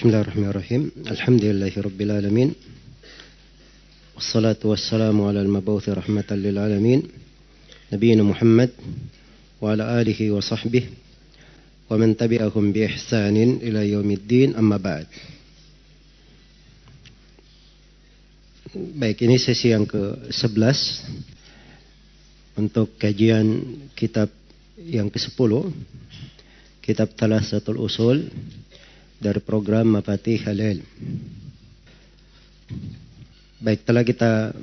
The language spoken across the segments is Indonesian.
بسم الله الرحمن الرحيم. الحمد لله رب العالمين. والصلاة والسلام على المبعوث رحمة للعالمين. نبينا محمد وعلى آله وصحبه ومن تبعهم بإحسان إلى يوم الدين. أما بعد. Baik, ini sesi yang ke-11 untuk kajian kitab yang ke-10, kitab Thalathatul Usul. Dari program Mafatih Halil. Baik, telah kita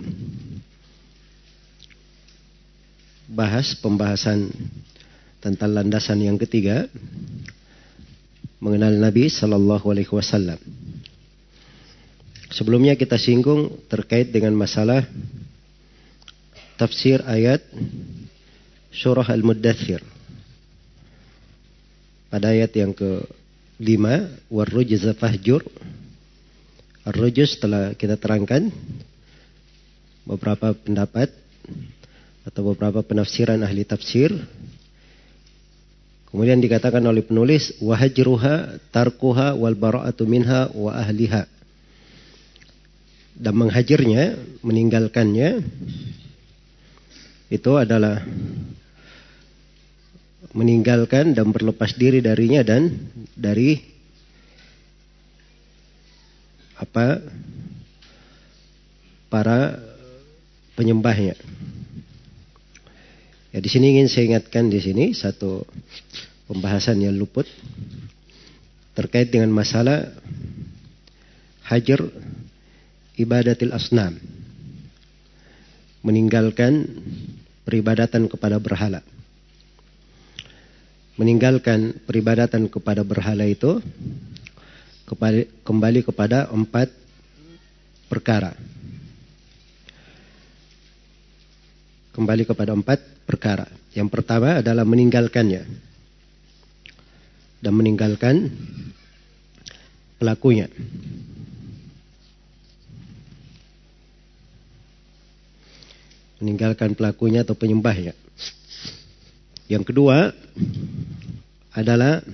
bahas pembahasan tentang landasan yang ketiga mengenal Nabi Sallallahu Alaihi Wasallam. Sebelumnya kita singgung terkait dengan masalah tafsir ayat surah Al-Muddathir. Pada ayat yang ke-5, warrujza fahjur. Ar-rujuz kita terangkan beberapa pendapat atau beberapa penafsiran ahli tafsir. Kemudian dikatakan oleh penulis wahajruha tarkuha wal bara'atu minha wa ahliha dan menghajirnya, meninggalkannya itu adalah meninggalkan dan berlepas diri darinya dan dari apa para penyembahnya. Ya di sini ingin saya ingatkan di sini satu pembahasan yang luput terkait dengan masalah hajar ibadatil asnam. Meninggalkan peribadatan kepada berhala. Meninggalkan peribadatan kepada berhala itu kembali kepada empat perkara. Kembali kepada empat perkara. Yang pertama adalah meninggalkannya. Dan meninggalkan pelakunya. meninggalkan pelakunya atau penyembahnya. Yang kedua adalah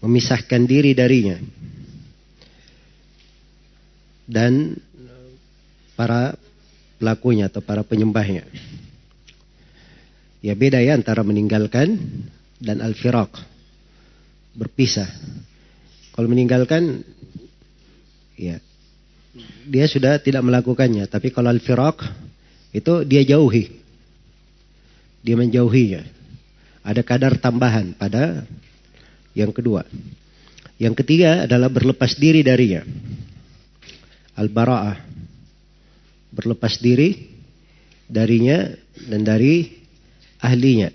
memisahkan diri darinya dan para pelakunya atau para penyembahnya. Ya beda ya antara meninggalkan dan al-firaq. Berpisah. Kalau meninggalkan ya dia sudah tidak melakukannya. Tapi kalau al-firaq itu dia jauhi. Dia menjauhinya. Ada kadar tambahan pada yang kedua. Yang ketiga adalah berlepas diri darinya. Al-bara'ah. Berlepas diri darinya dan dari ahlinya.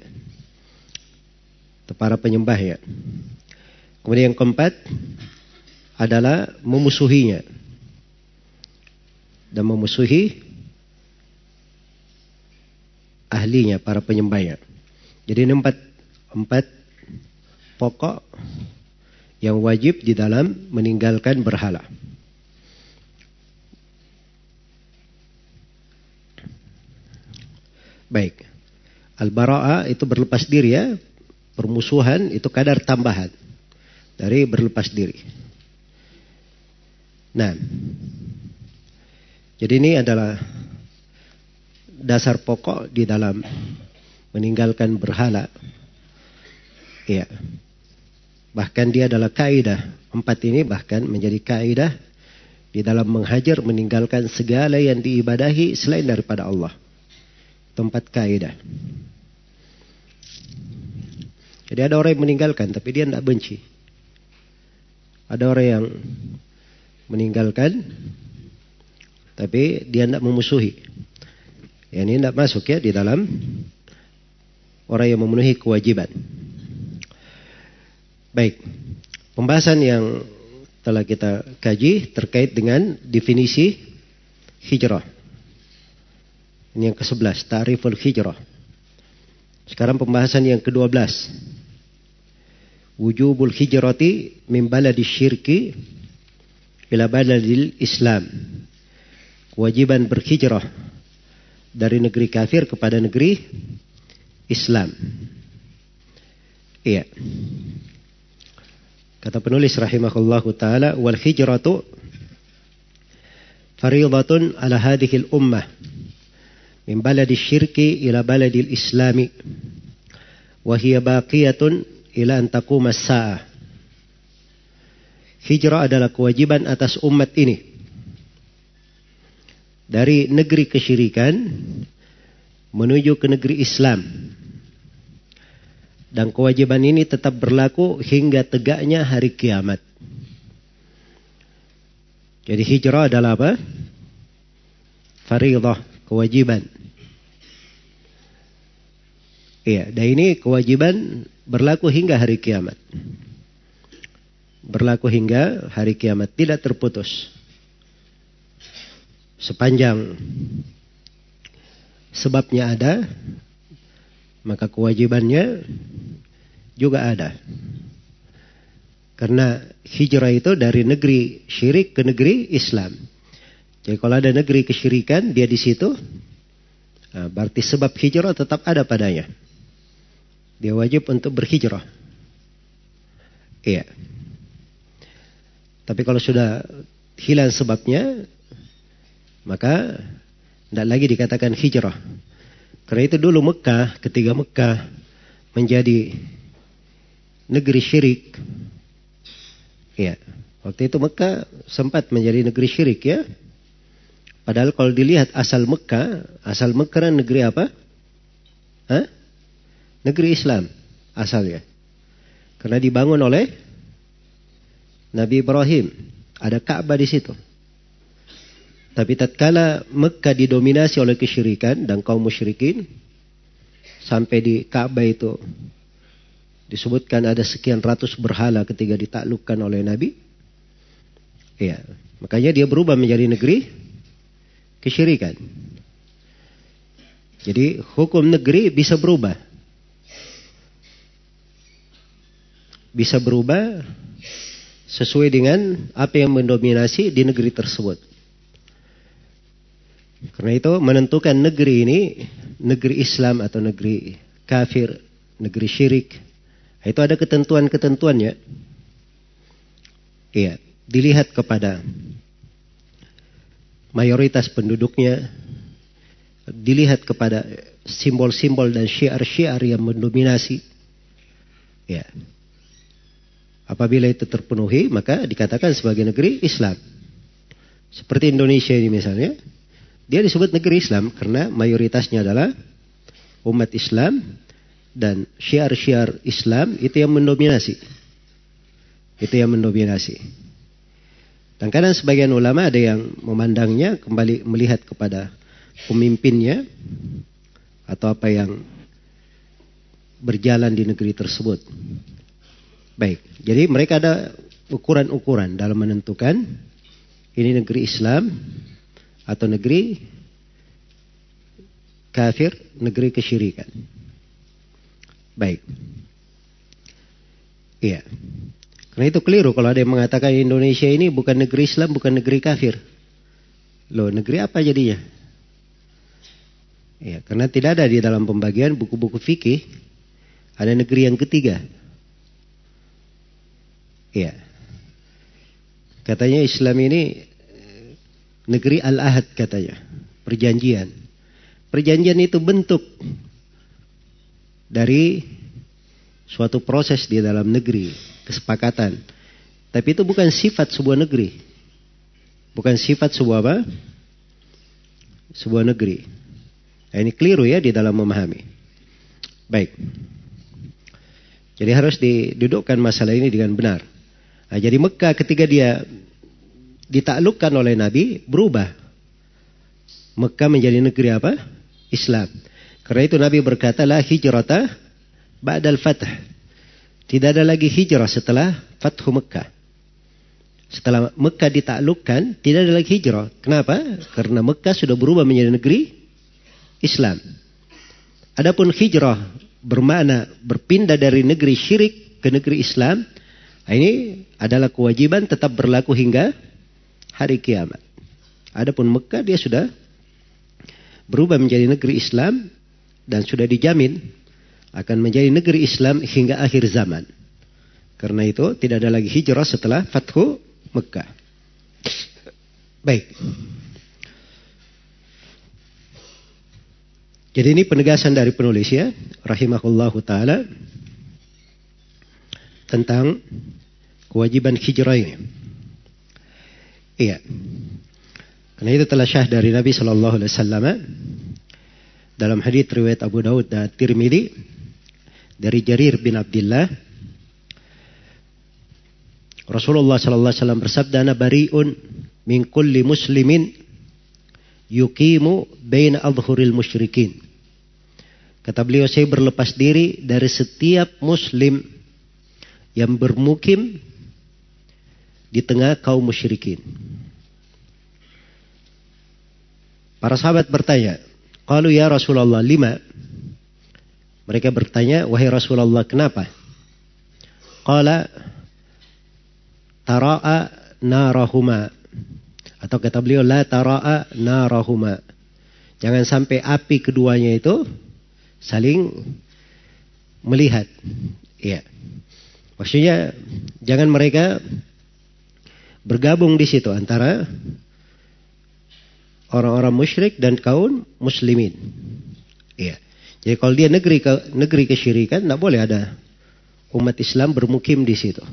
Para penyembahnya. Kemudian yang keempat adalah memusuhinya dan memusuhi ahlinya, para penyembahnya. Jadi ini empat, empat pokok yang wajib di dalam meninggalkan berhala. Baik. Al-bara'a itu berlepas diri ya. Permusuhan itu kadar tambahan dari berlepas diri. Nah, jadi ini adalah dasar pokok di dalam meninggalkan berhala. Iya. Bahkan dia adalah kaidah. Empat ini bahkan menjadi kaidah di dalam menghajar meninggalkan segala yang diibadahi selain daripada Allah. Tempat kaidah. Jadi ada orang yang meninggalkan tapi dia tidak benci. Ada orang yang meninggalkan tapi dia tidak memusuhi. Ya, ini tidak masuk ya di dalam orang yang memenuhi kewajiban. Baik, pembahasan yang telah kita kaji terkait dengan definisi hijrah. Ini yang ke-11, tariful hijrah. Sekarang pembahasan yang ke-12. Wujubul hijrati min baladi syirki ila baladil Islam kewajiban berhijrah dari negeri kafir kepada negeri Islam. Iya. Kata penulis rahimahullahu taala wal hijratu fariidatun ala hadhihi al-ummah min baladi syirki ila baladi al-islami wa hiya baqiyatun ila an taquma as-sa'ah. Hijrah adalah kewajiban atas umat ini dari negeri kesyirikan menuju ke negeri Islam dan kewajiban ini tetap berlaku hingga tegaknya hari kiamat. Jadi hijrah adalah apa? Faridah, kewajiban. Iya, dan ini kewajiban berlaku hingga hari kiamat. Berlaku hingga hari kiamat, tidak terputus. Sepanjang sebabnya ada, maka kewajibannya juga ada. Karena hijrah itu dari negeri syirik ke negeri Islam. Jadi kalau ada negeri kesyirikan, dia di situ, nah, berarti sebab hijrah tetap ada padanya. Dia wajib untuk berhijrah. Iya. Tapi kalau sudah hilang sebabnya, maka tidak lagi dikatakan hijrah. Karena itu dulu Mekah, ketika Mekah menjadi negeri syirik. Ya, waktu itu Mekah sempat menjadi negeri syirik ya. Padahal kalau dilihat asal Mekah, asal Mekah kan negeri apa? Hah? Negeri Islam asalnya. Karena dibangun oleh Nabi Ibrahim. Ada Ka'bah di situ. Tapi tatkala Mekah didominasi oleh kesyirikan dan kaum musyrikin sampai di Ka'bah itu disebutkan ada sekian ratus berhala ketika ditaklukkan oleh Nabi. Ya, makanya dia berubah menjadi negeri kesyirikan. Jadi hukum negeri bisa berubah. Bisa berubah sesuai dengan apa yang mendominasi di negeri tersebut. Karena itu menentukan negeri ini negeri Islam atau negeri kafir, negeri syirik. Itu ada ketentuan-ketentuannya. Iya, dilihat kepada mayoritas penduduknya, dilihat kepada simbol-simbol dan syiar-syiar yang mendominasi. Ya. Apabila itu terpenuhi, maka dikatakan sebagai negeri Islam. Seperti Indonesia ini misalnya, dia disebut negeri Islam karena mayoritasnya adalah umat Islam dan syiar-syiar Islam itu yang mendominasi. Itu yang mendominasi. Dan kadang sebagian ulama ada yang memandangnya kembali melihat kepada pemimpinnya atau apa yang berjalan di negeri tersebut. Baik, jadi mereka ada ukuran-ukuran dalam menentukan ini negeri Islam atau negeri kafir, negeri kesyirikan. Baik. Iya. Karena itu keliru kalau ada yang mengatakan Indonesia ini bukan negeri Islam, bukan negeri kafir. Loh, negeri apa jadinya? Ya, karena tidak ada di dalam pembagian buku-buku fikih ada negeri yang ketiga. Iya. Katanya Islam ini negeri Al-Ahad katanya. Perjanjian. Perjanjian itu bentuk dari suatu proses di dalam negeri, kesepakatan. Tapi itu bukan sifat sebuah negeri. Bukan sifat sebuah apa? Sebuah negeri. Nah, ini keliru ya di dalam memahami. Baik. Jadi harus didudukkan masalah ini dengan benar. Nah, jadi Mekah ketika dia ditaklukkan oleh Nabi berubah. Mekah menjadi negeri apa? Islam. Karena itu Nabi berkata la hijrata ba'dal fath. Tidak ada lagi hijrah setelah Fathu Mekah. Setelah Mekah ditaklukkan, tidak ada lagi hijrah. Kenapa? Karena Mekah sudah berubah menjadi negeri Islam. Adapun hijrah bermakna berpindah dari negeri syirik ke negeri Islam, ini adalah kewajiban tetap berlaku hingga hari kiamat. Adapun Mekah dia sudah berubah menjadi negeri Islam dan sudah dijamin akan menjadi negeri Islam hingga akhir zaman. Karena itu tidak ada lagi hijrah setelah Fathu Mekah. Baik. Jadi ini penegasan dari penulis ya, rahimahullahu taala tentang kewajiban hijrah ini. Iya. Karena itu telah syah dari Nabi Shallallahu Alaihi Wasallam dalam hadis riwayat Abu Daud dan Tirmidzi dari Jarir bin Abdullah Rasulullah Sallallahu Alaihi Wasallam bersabda, "Ana bariun min kulli muslimin yukimu baina adhuril musyrikin." Kata beliau, saya berlepas diri dari setiap muslim yang bermukim di tengah kaum musyrikin. Para sahabat bertanya, Qalu ya Rasulullah lima. Mereka bertanya, wahai Rasulullah kenapa? Qala tara'a narahuma. Atau kata beliau, la tara'a narahuma. Jangan sampai api keduanya itu saling melihat. Iya. Maksudnya jangan mereka bergabung di situ antara orang-orang musyrik dan kaum muslimin. Iya. Jadi kalau dia negeri ke, negeri kesyirikan, tidak boleh ada umat Islam bermukim di situ.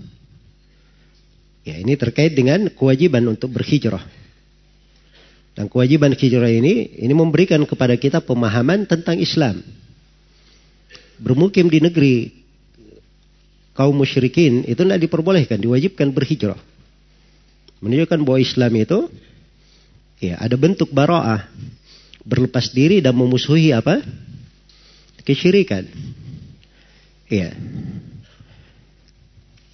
Ya, ini terkait dengan kewajiban untuk berhijrah. Dan kewajiban hijrah ini, ini memberikan kepada kita pemahaman tentang Islam bermukim di negeri kaum musyrikin itu tidak diperbolehkan, diwajibkan berhijrah. Menunjukkan bahwa Islam itu ya ada bentuk baroah, berlepas diri dan memusuhi apa? kesyirikan. Iya.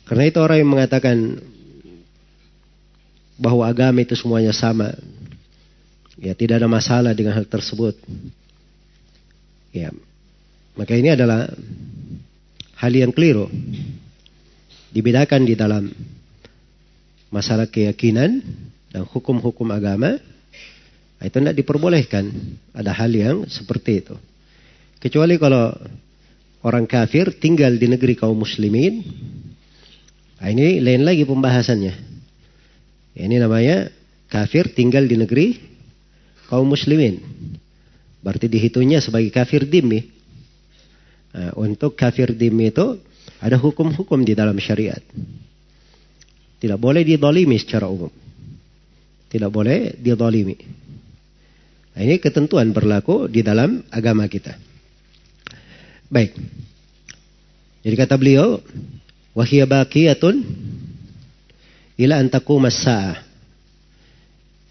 Karena itu orang yang mengatakan bahwa agama itu semuanya sama. Ya, tidak ada masalah dengan hal tersebut. Ya, maka ini adalah hal yang keliru. Dibedakan di dalam masalah keyakinan dan hukum-hukum agama. Itu tidak diperbolehkan. Ada hal yang seperti itu. Kecuali kalau orang kafir tinggal di negeri kaum muslimin. Nah ini lain lagi pembahasannya. Ini namanya kafir tinggal di negeri kaum muslimin. Berarti dihitungnya sebagai kafir dimi. Nah, untuk kafir dimi itu ada hukum-hukum di dalam syariat. Tidak boleh didolimi secara umum. Tidak boleh didolimi. Nah, ini ketentuan berlaku di dalam agama kita. Baik. Jadi kata beliau, wahia baqiyatun ila antaku masa.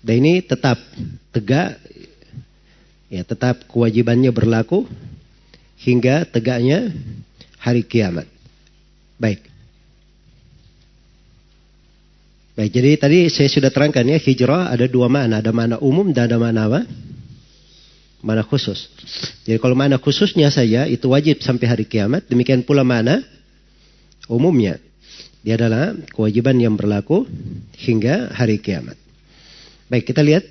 Dan ini tetap tegak, ya tetap kewajibannya berlaku hingga tegaknya hari kiamat. Baik. Baik, jadi tadi saya sudah terangkan ya, hijrah ada dua makna. Ada makna umum dan ada makna apa? Makna khusus. Jadi kalau makna khususnya saja itu wajib sampai hari kiamat. Demikian pula makna umumnya. Dia adalah kewajiban yang berlaku hingga hari kiamat. Baik, kita lihat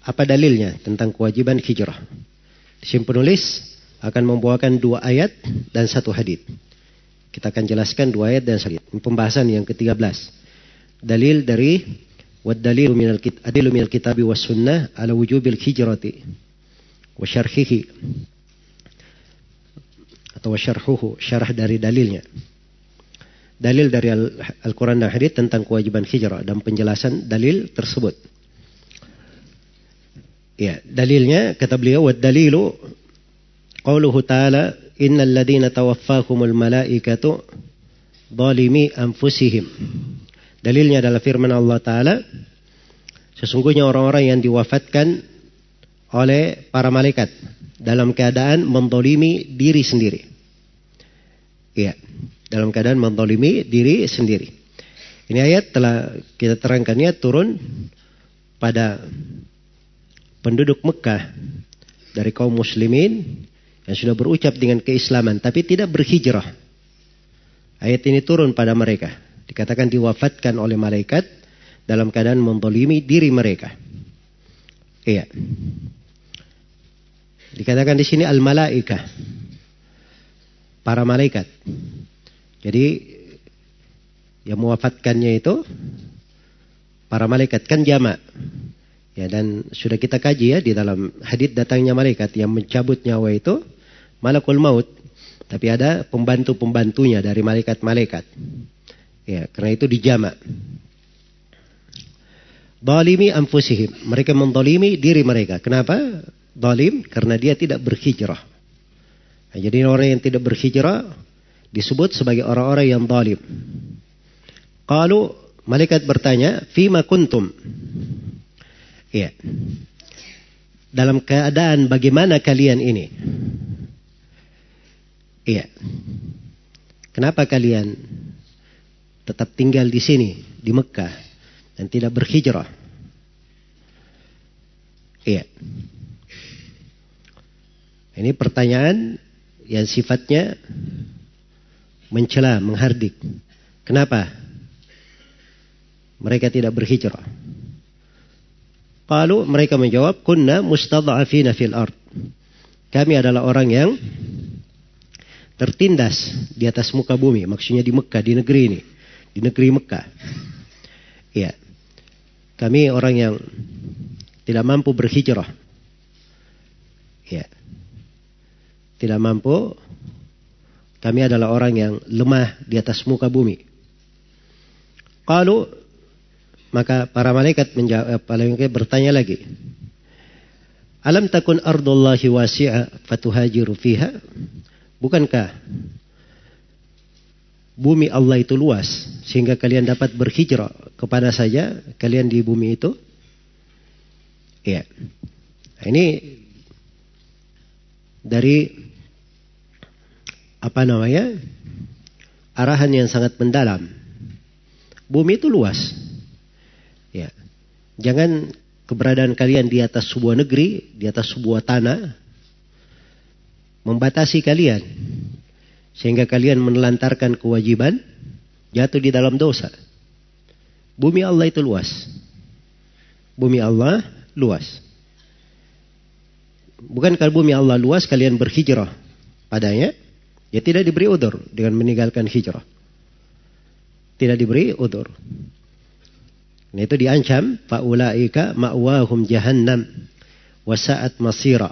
apa dalilnya tentang kewajiban hijrah. Sini penulis akan membawakan dua ayat dan satu hadis. Kita akan jelaskan dua ayat dan satu hadis. Pembahasan yang ke-13. Dalil dari adilu minal kitabi was sunnah ala wujubil hijrati wa syarhihi atau syarhuhu syarah dari dalilnya. Dalil dari Al-Quran dan hadis tentang kewajiban hijrah dan penjelasan dalil tersebut. Ya, dalilnya kata beliau wad dalilu Qauluhu ta'ala innal ladina tawaffahumul malaikatu zalimi anfusihim. Dalilnya adalah firman Allah taala sesungguhnya orang-orang yang diwafatkan oleh para malaikat dalam keadaan mendolimi diri sendiri. Iya, dalam keadaan mendolimi diri sendiri. Ini ayat telah kita terangkannya turun pada penduduk Mekah dari kaum muslimin yang sudah berucap dengan keislaman tapi tidak berhijrah. Ayat ini turun pada mereka. Dikatakan diwafatkan oleh malaikat dalam keadaan mendolimi diri mereka. Iya. Dikatakan di sini al-malaika. Para malaikat. Jadi Yang mewafatkannya itu para malaikat kan jamak. Ya dan sudah kita kaji ya di dalam hadis datangnya malaikat yang mencabut nyawa itu malakul maut. Tapi ada pembantu-pembantunya dari malaikat-malaikat. Ya, karena itu dijamak. Dalimi anfusihim. Mereka mendolimi diri mereka. Kenapa? Dalim karena dia tidak berhijrah. Nah, jadi orang yang tidak berhijrah disebut sebagai orang-orang yang dalim. Kalau malaikat bertanya, "Fima kuntum?" Iya. Dalam keadaan bagaimana kalian ini? Iya. Kenapa kalian tetap tinggal di sini, di Mekah? dan tidak berhijrah. Iya. Ini pertanyaan yang sifatnya mencela, menghardik. Kenapa? Mereka tidak berhijrah. Lalu mereka menjawab, Kunna mustadha'afina fil ard. Kami adalah orang yang tertindas di atas muka bumi. Maksudnya di Mekah, di negeri ini. Di negeri Mekah. Iya. Kami orang yang tidak mampu berhijrah. Ya. Tidak mampu. Kami adalah orang yang lemah di atas muka bumi. Kalau maka para malaikat menjawab, malaikat bertanya lagi. Alam takun ardullahi wasi'a fatuhajiru fiha? Bukankah bumi Allah itu luas sehingga kalian dapat berhijrah kepada saja kalian di bumi itu. Ya. Nah, ini dari apa namanya? arahan yang sangat mendalam. Bumi itu luas. Ya. Jangan keberadaan kalian di atas sebuah negeri, di atas sebuah tanah membatasi kalian sehingga kalian menelantarkan kewajiban, jatuh di dalam dosa. Bumi Allah itu luas. Bumi Allah luas. Bukan kalau bumi Allah luas kalian berhijrah padanya, ya tidak diberi udur dengan meninggalkan hijrah. Tidak diberi udur. Nah itu diancam, faulaika ma'wahum jahannam wasaat masira.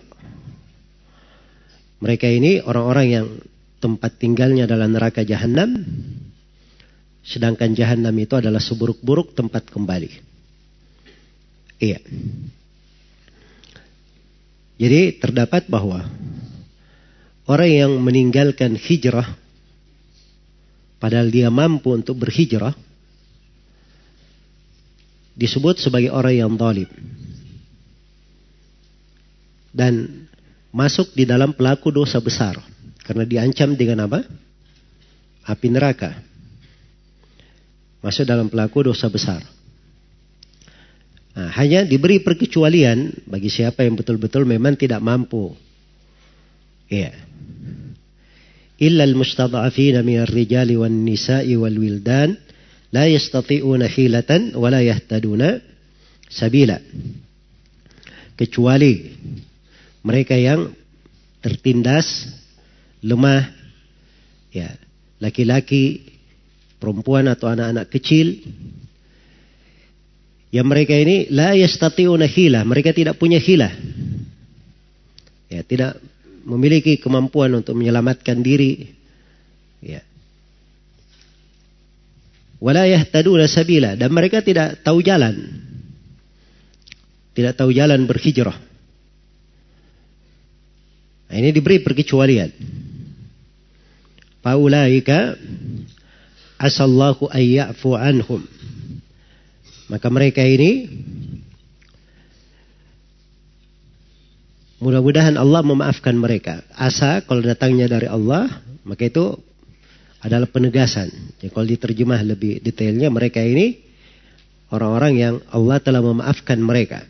Mereka ini orang-orang yang tempat tinggalnya adalah neraka jahanam. Sedangkan jahanam itu adalah seburuk-buruk tempat kembali. Iya. Jadi terdapat bahwa orang yang meninggalkan hijrah padahal dia mampu untuk berhijrah disebut sebagai orang yang zalim. Dan masuk di dalam pelaku dosa besar. Karena diancam dengan apa? Api neraka. Masuk dalam pelaku dosa besar. Nah, hanya diberi perkecualian bagi siapa yang betul-betul memang tidak mampu. Iya. Illa al-mustada'afina min ar-rijali wan nisa'i wal wildan la yastati'una hilatan wa la yahtaduna sabila. Kecuali mereka yang tertindas lemah, ya laki-laki, perempuan atau anak-anak kecil, yang mereka ini la yastati'una hila, mereka tidak punya hila. Ya, tidak memiliki kemampuan untuk menyelamatkan diri. Ya. Wala yahtaduna sabila dan mereka tidak tahu jalan. Tidak tahu jalan berhijrah. Nah, ini diberi perkecualian. Faulaika asallahu ayya'fu anhum. Maka mereka ini mudah-mudahan Allah memaafkan mereka. Asa kalau datangnya dari Allah, maka itu adalah penegasan. Jadi kalau diterjemah lebih detailnya mereka ini orang-orang yang Allah telah memaafkan mereka.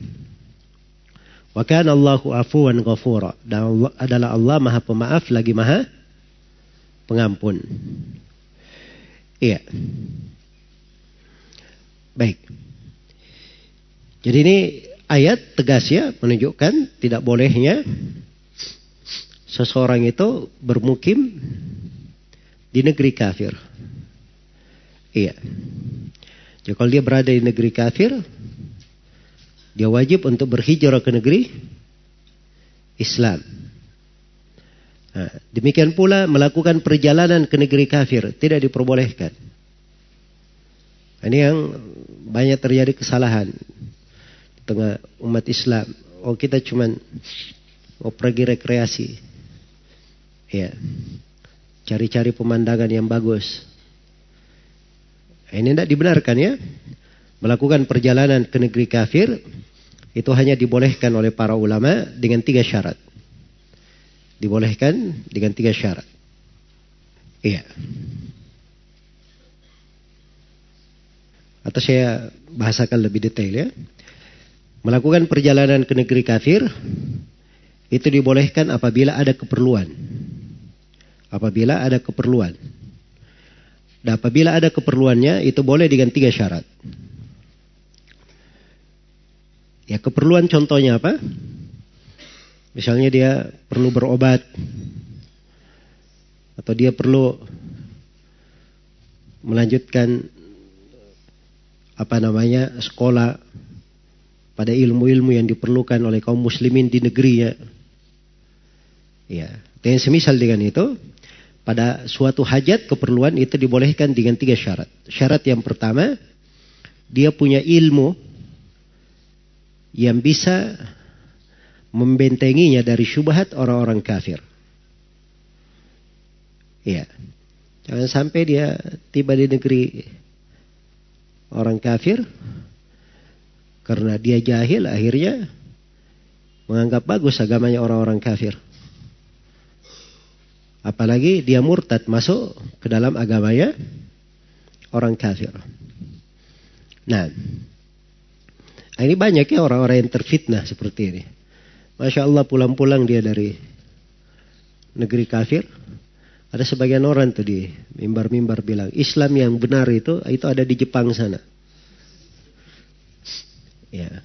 Wa kana Allahu afuwan ghafura. Dan Allah, adalah Allah Maha Pemaaf lagi Maha pengampun. Iya. Baik. Jadi ini ayat tegas ya menunjukkan tidak bolehnya seseorang itu bermukim di negeri kafir. Iya. Jadi kalau dia berada di negeri kafir, dia wajib untuk berhijrah ke negeri Islam. Demikian pula melakukan perjalanan ke negeri kafir tidak diperbolehkan. Ini yang banyak terjadi kesalahan di tengah umat Islam. Oh kita cuman mau pergi rekreasi, ya, cari-cari pemandangan yang bagus. Ini tidak dibenarkan ya. Melakukan perjalanan ke negeri kafir itu hanya dibolehkan oleh para ulama dengan tiga syarat. Dibolehkan dengan tiga syarat. Iya. Atau saya bahasakan lebih detail ya. Melakukan perjalanan ke negeri kafir itu dibolehkan apabila ada keperluan. Apabila ada keperluan. Dan apabila ada keperluannya itu boleh dengan tiga syarat. Ya keperluan contohnya apa? Misalnya dia perlu berobat. Atau dia perlu melanjutkan apa namanya sekolah pada ilmu-ilmu yang diperlukan oleh kaum muslimin di negerinya. Ya, dan semisal dengan itu, pada suatu hajat keperluan itu dibolehkan dengan tiga syarat. Syarat yang pertama, dia punya ilmu yang bisa membentenginya dari syubhat orang-orang kafir. Ya. Jangan sampai dia tiba di negeri orang kafir karena dia jahil akhirnya menganggap bagus agamanya orang-orang kafir. Apalagi dia murtad masuk ke dalam agamanya orang kafir. Nah, ini banyak ya orang-orang yang terfitnah seperti ini. Masya Allah pulang-pulang dia dari negeri kafir. Ada sebagian orang tuh di mimbar-mimbar bilang Islam yang benar itu itu ada di Jepang sana. Ya.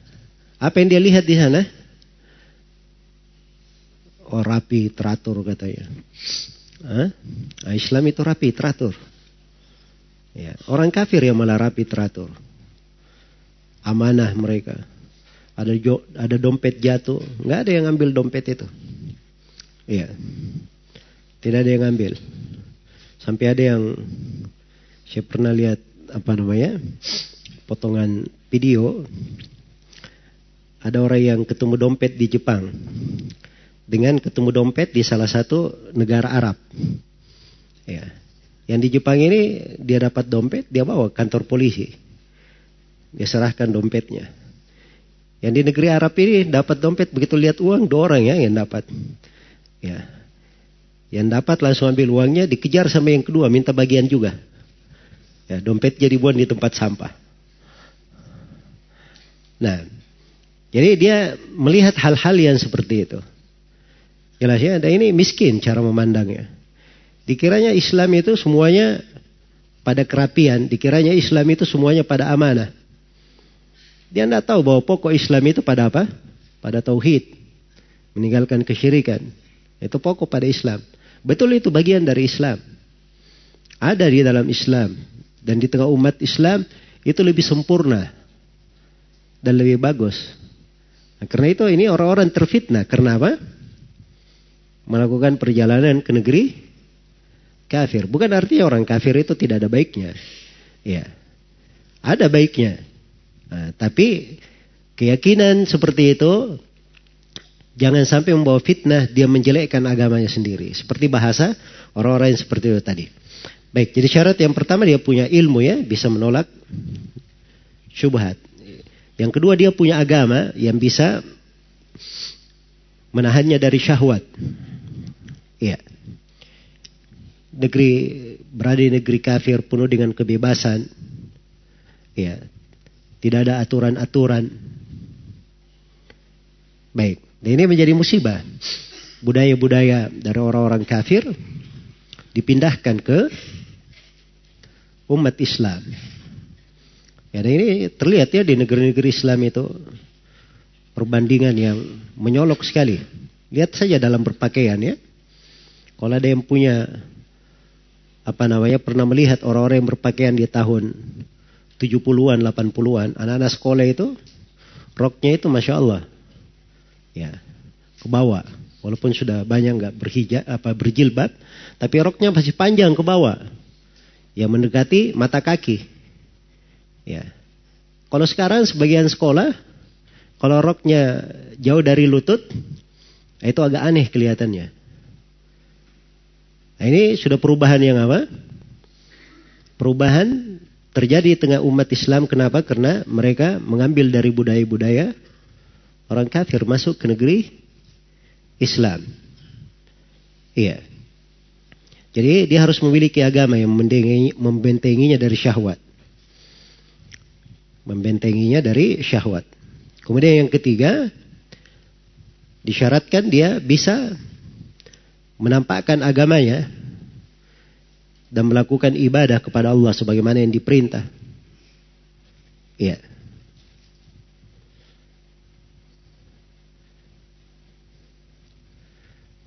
Apa yang dia lihat di sana? Oh rapi, teratur katanya. Hah? Nah, Islam itu rapi, teratur. Ya. Orang kafir yang malah rapi, teratur. Amanah mereka ada ada dompet jatuh, nggak ada yang ngambil dompet itu. Iya. Tidak ada yang ngambil. Sampai ada yang saya pernah lihat apa namanya? potongan video ada orang yang ketemu dompet di Jepang dengan ketemu dompet di salah satu negara Arab. Ya. Yang di Jepang ini dia dapat dompet, dia bawa kantor polisi. Dia serahkan dompetnya. Yang di negeri Arab ini dapat dompet begitu lihat uang dua orang ya yang dapat. Ya. Yang dapat langsung ambil uangnya dikejar sama yang kedua minta bagian juga. Ya, dompet jadi buang di tempat sampah. Nah, jadi dia melihat hal-hal yang seperti itu. Jelas ya, dan ini miskin cara memandangnya. Dikiranya Islam itu semuanya pada kerapian, dikiranya Islam itu semuanya pada amanah. Dia tidak tahu bahwa pokok Islam itu pada apa? Pada tauhid. Meninggalkan kesyirikan. Itu pokok pada Islam. Betul itu bagian dari Islam. Ada di dalam Islam. Dan di tengah umat Islam itu lebih sempurna. Dan lebih bagus. Nah, karena itu ini orang-orang terfitnah. Karena apa? Melakukan perjalanan ke negeri kafir. Bukan artinya orang kafir itu tidak ada baiknya. Ya. Ada baiknya. Nah, tapi keyakinan seperti itu jangan sampai membawa fitnah dia menjelekkan agamanya sendiri. Seperti bahasa orang-orang yang seperti itu tadi. Baik, jadi syarat yang pertama dia punya ilmu ya, bisa menolak syubhat. Yang kedua dia punya agama yang bisa menahannya dari syahwat. Ya. Negeri berada di negeri kafir penuh dengan kebebasan. Ya, tidak ada aturan-aturan. Baik, dan ini menjadi musibah. Budaya-budaya dari orang-orang kafir dipindahkan ke umat Islam. Ya, dan ini terlihat ya di negeri-negeri Islam itu perbandingan yang menyolok sekali. Lihat saja dalam berpakaian ya. Kalau ada yang punya apa namanya pernah melihat orang-orang yang berpakaian di tahun 70-an, 80-an, anak-anak sekolah itu roknya itu masya Allah, ya ke bawah. Walaupun sudah banyak nggak berhijab apa berjilbab, tapi roknya masih panjang ke bawah, yang mendekati mata kaki. Ya, kalau sekarang sebagian sekolah, kalau roknya jauh dari lutut, itu agak aneh kelihatannya. Nah, ini sudah perubahan yang apa? Perubahan terjadi di tengah umat Islam. Kenapa? Karena mereka mengambil dari budaya-budaya orang kafir masuk ke negeri Islam. Iya. Jadi dia harus memiliki agama yang membentenginya dari syahwat. Membentenginya dari syahwat. Kemudian yang ketiga, disyaratkan dia bisa menampakkan agamanya dan melakukan ibadah kepada Allah sebagaimana yang diperintah. Iya.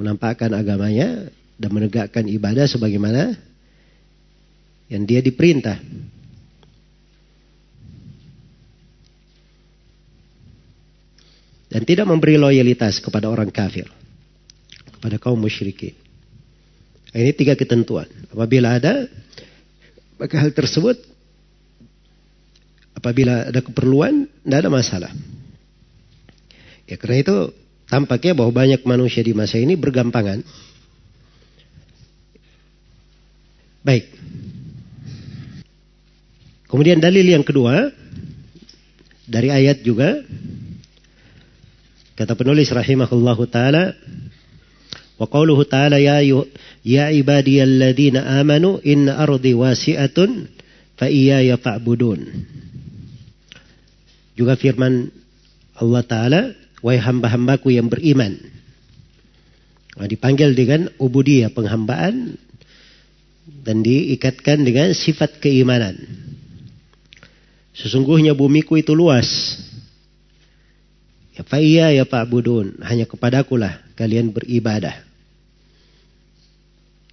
Menampakkan agamanya dan menegakkan ibadah sebagaimana yang dia diperintah. Dan tidak memberi loyalitas kepada orang kafir. Kepada kaum musyrikin. Ini tiga ketentuan. Apabila ada, maka hal tersebut apabila ada keperluan, tidak ada masalah. Ya karena itu tampaknya bahwa banyak manusia di masa ini bergampangan. Baik. Kemudian dalil yang kedua dari ayat juga kata penulis rahimahullahu taala Wa qawluhu ta'ala ya ya ibadiyalladzina amanu inna ardi wasi'atun fa iyaya fa'budun. Juga firman Allah Ta'ala, wahai hamba-hambaku yang beriman. Nah, dipanggil dengan ubudiyah, penghambaan. Dan diikatkan dengan sifat keimanan. Sesungguhnya bumiku itu luas. Ya fa'iyya ya fa'budun. Hanya kepadakulah kalian beribadah.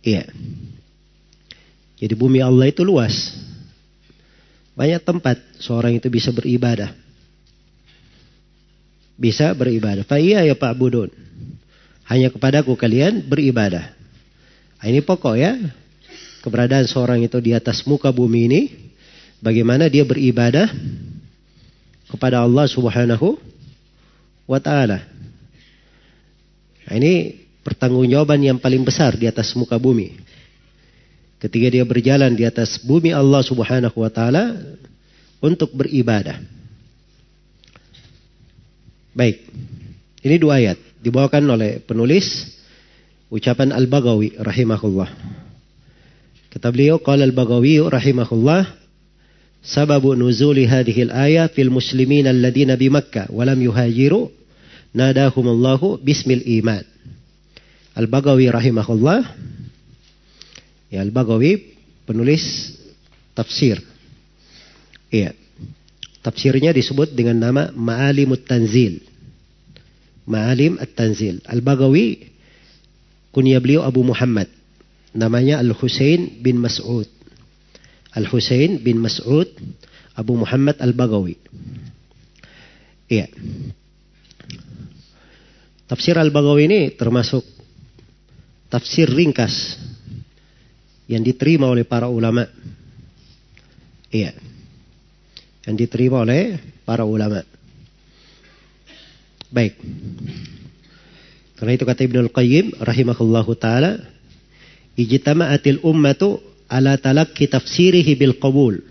Iya. Jadi bumi Allah itu luas. Banyak tempat seorang itu bisa beribadah. Bisa beribadah. Fa'iyya ya Pak Budun. Hanya kepadaku kalian beribadah. Nah, ini pokok ya. Keberadaan seorang itu di atas muka bumi ini. Bagaimana dia beribadah kepada Allah subhanahu wa ta'ala. Nah, ini pertanggungjawaban yang paling besar di atas muka bumi. Ketika dia berjalan di atas bumi Allah Subhanahu wa taala untuk beribadah. Baik. Ini dua ayat dibawakan oleh penulis ucapan Al-Baghawi rahimahullah. Kata beliau qala Al-Baghawi rahimahullah sababu nuzuli hadhihi al-ayah fil muslimin alladziina bi Makkah wa lam yuhajiru nadahumullahu bismil iman. Al-Bagawi rahimahullah. Ya, Al-Bagawi penulis tafsir. Iya. Tafsirnya disebut dengan nama Ma'alim Tanzil. Ma'alim At-Tanzil. Al-Bagawi kunya beliau Abu Muhammad. Namanya Al-Husain bin Mas'ud. Al-Husain bin Mas'ud Abu Muhammad Al-Bagawi. Iya. Tafsir Al-Bagawi ini termasuk tafsir ringkas yang diterima oleh para ulama. Iya. Yang diterima oleh para ulama. Baik. Karena itu kata Ibnu Al-Qayyim rahimahullahu taala, ijtama'atil ummatu ala talakki tafsirihi bil qabul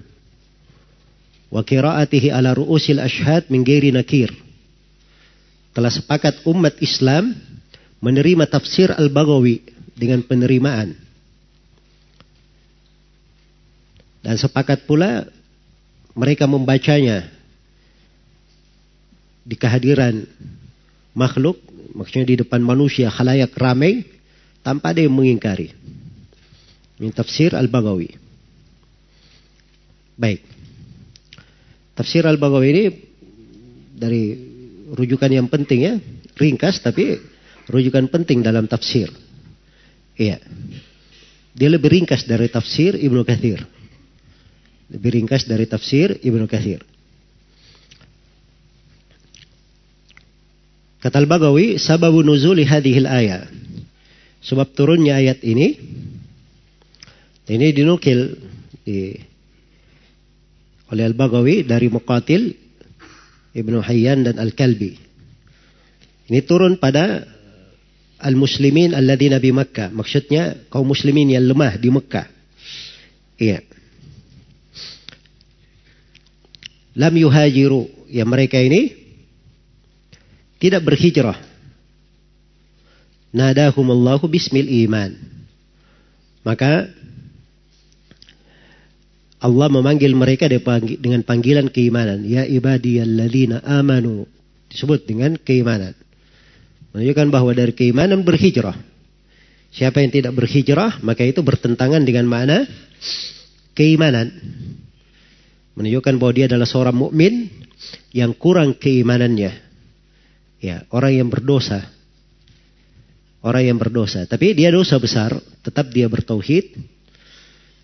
wa qira'atihi ala ru'usil ashhad min ghairi nakir. Telah sepakat umat Islam menerima tafsir Al-Baghawi dengan penerimaan. Dan sepakat pula mereka membacanya di kehadiran makhluk, maksudnya di depan manusia khalayak ramai tanpa ada yang mengingkari. Ini tafsir Al-Baghawi. Baik. Tafsir Al-Baghawi ini dari rujukan yang penting ya, ringkas tapi rujukan penting dalam tafsir. Iya. Dia lebih ringkas dari tafsir Ibnu Kathir. Lebih ringkas dari tafsir Ibnu Kathir. Kata Al-Bagawi, sababu nuzuli hadhil ayat. Sebab turunnya ayat ini, ini dinukil di, oleh Al-Bagawi dari Muqatil, Ibnu Hayyan dan Al-Kalbi. Ini turun pada al-muslimin alladzina bi Makkah. Maksudnya kaum muslimin yang lemah di Mekah. Iya. Lam yuhajiru. Ya mereka ini tidak berhijrah. Nadahumullahu bismil iman. Maka Allah memanggil mereka dengan panggilan keimanan. Ya ibadiyalladzina amanu. Disebut dengan keimanan. Menunjukkan bahwa dari keimanan berhijrah. Siapa yang tidak berhijrah, maka itu bertentangan dengan makna keimanan. Menunjukkan bahwa dia adalah seorang mukmin yang kurang keimanannya. Ya, orang yang berdosa. Orang yang berdosa. Tapi dia dosa besar, tetap dia bertauhid.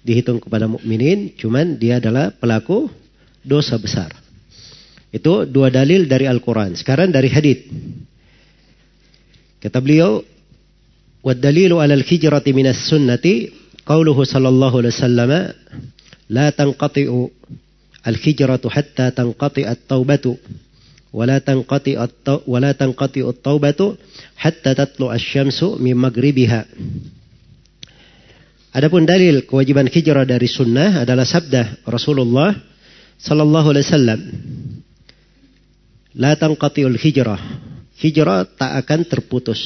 Dihitung kepada mukminin, cuman dia adalah pelaku dosa besar. Itu dua dalil dari Al-Quran. Sekarang dari hadith. Kata beliau, "Wad-dalilu 'ala al-hijrati min as-sunnati qauluhu sallallahu alaihi wasallam la tanqati'u al-hijratu hatta tanqati at-taubatu wa la tanqati wa la tanqati at-taubatu hatta tatlu asy-syamsu min maghribiha." Adapun dalil kewajiban hijrah dari sunnah adalah sabda Rasulullah sallallahu alaihi wasallam. La tanqati'ul hijrah hijrah tak akan terputus.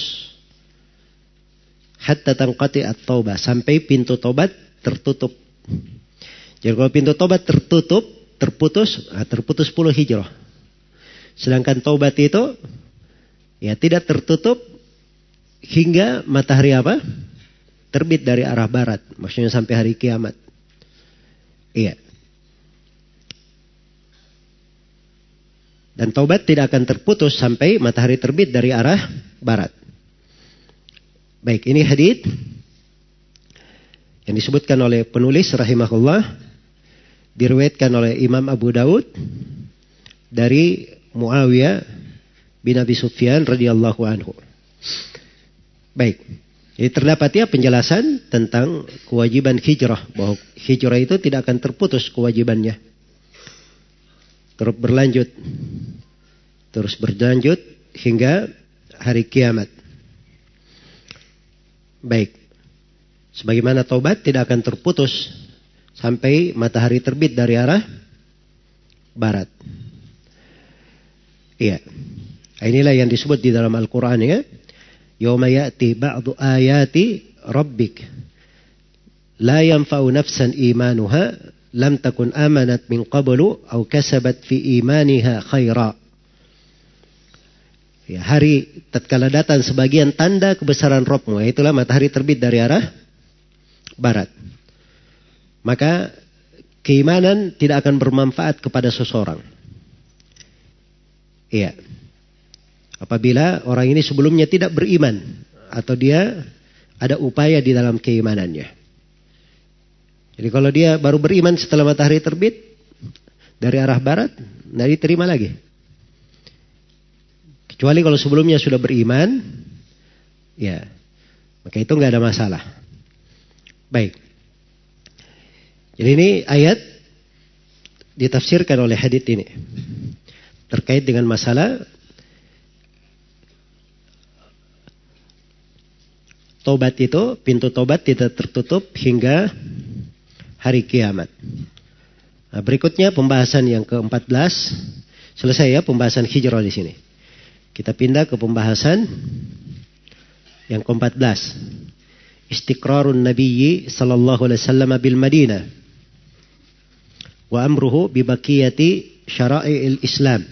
Hatta tangkati at-taubah. Sampai pintu tobat tertutup. Jadi kalau pintu tobat tertutup, terputus, nah terputus puluh hijrah. Sedangkan taubat itu ya tidak tertutup hingga matahari apa? Terbit dari arah barat. Maksudnya sampai hari kiamat. Iya. Dan taubat tidak akan terputus sampai matahari terbit dari arah barat. Baik, ini hadith yang disebutkan oleh penulis rahimahullah diriwayatkan oleh Imam Abu Daud dari Muawiyah bin Abi Sufyan radhiyallahu anhu. Baik. Jadi terdapat ya penjelasan tentang kewajiban hijrah bahwa hijrah itu tidak akan terputus kewajibannya terus berlanjut terus berlanjut hingga hari kiamat. Baik. Sebagaimana taubat tidak akan terputus sampai matahari terbit dari arah barat. Iya. Inilah yang disebut di dalam Al-Qur'an ya. Yauma ya'ti ba'du ayati rabbik la yanfa'u nafsan imanuha lam takun amanat min qablu au kasabat fi imaniha khaira. Ya, hari tatkala datang sebagian tanda kebesaran Robmu, itulah matahari terbit dari arah barat. Maka keimanan tidak akan bermanfaat kepada seseorang. Iya. Apabila orang ini sebelumnya tidak beriman atau dia ada upaya di dalam keimanannya. Jadi kalau dia baru beriman setelah matahari terbit dari arah barat, tidak diterima lagi. Kecuali kalau sebelumnya sudah beriman, ya, maka itu nggak ada masalah. Baik. Jadi ini ayat ditafsirkan oleh hadits ini terkait dengan masalah tobat itu pintu tobat tidak tertutup hingga hari kiamat. Nah, berikutnya pembahasan yang ke-14. Selesai ya pembahasan hijrah di sini. Kita pindah ke pembahasan yang ke-14. Istiqrarun Nabiyyi sallallahu alaihi wasallam bil Madinah. Wa amruhu bi baqiyati syara'il Islam.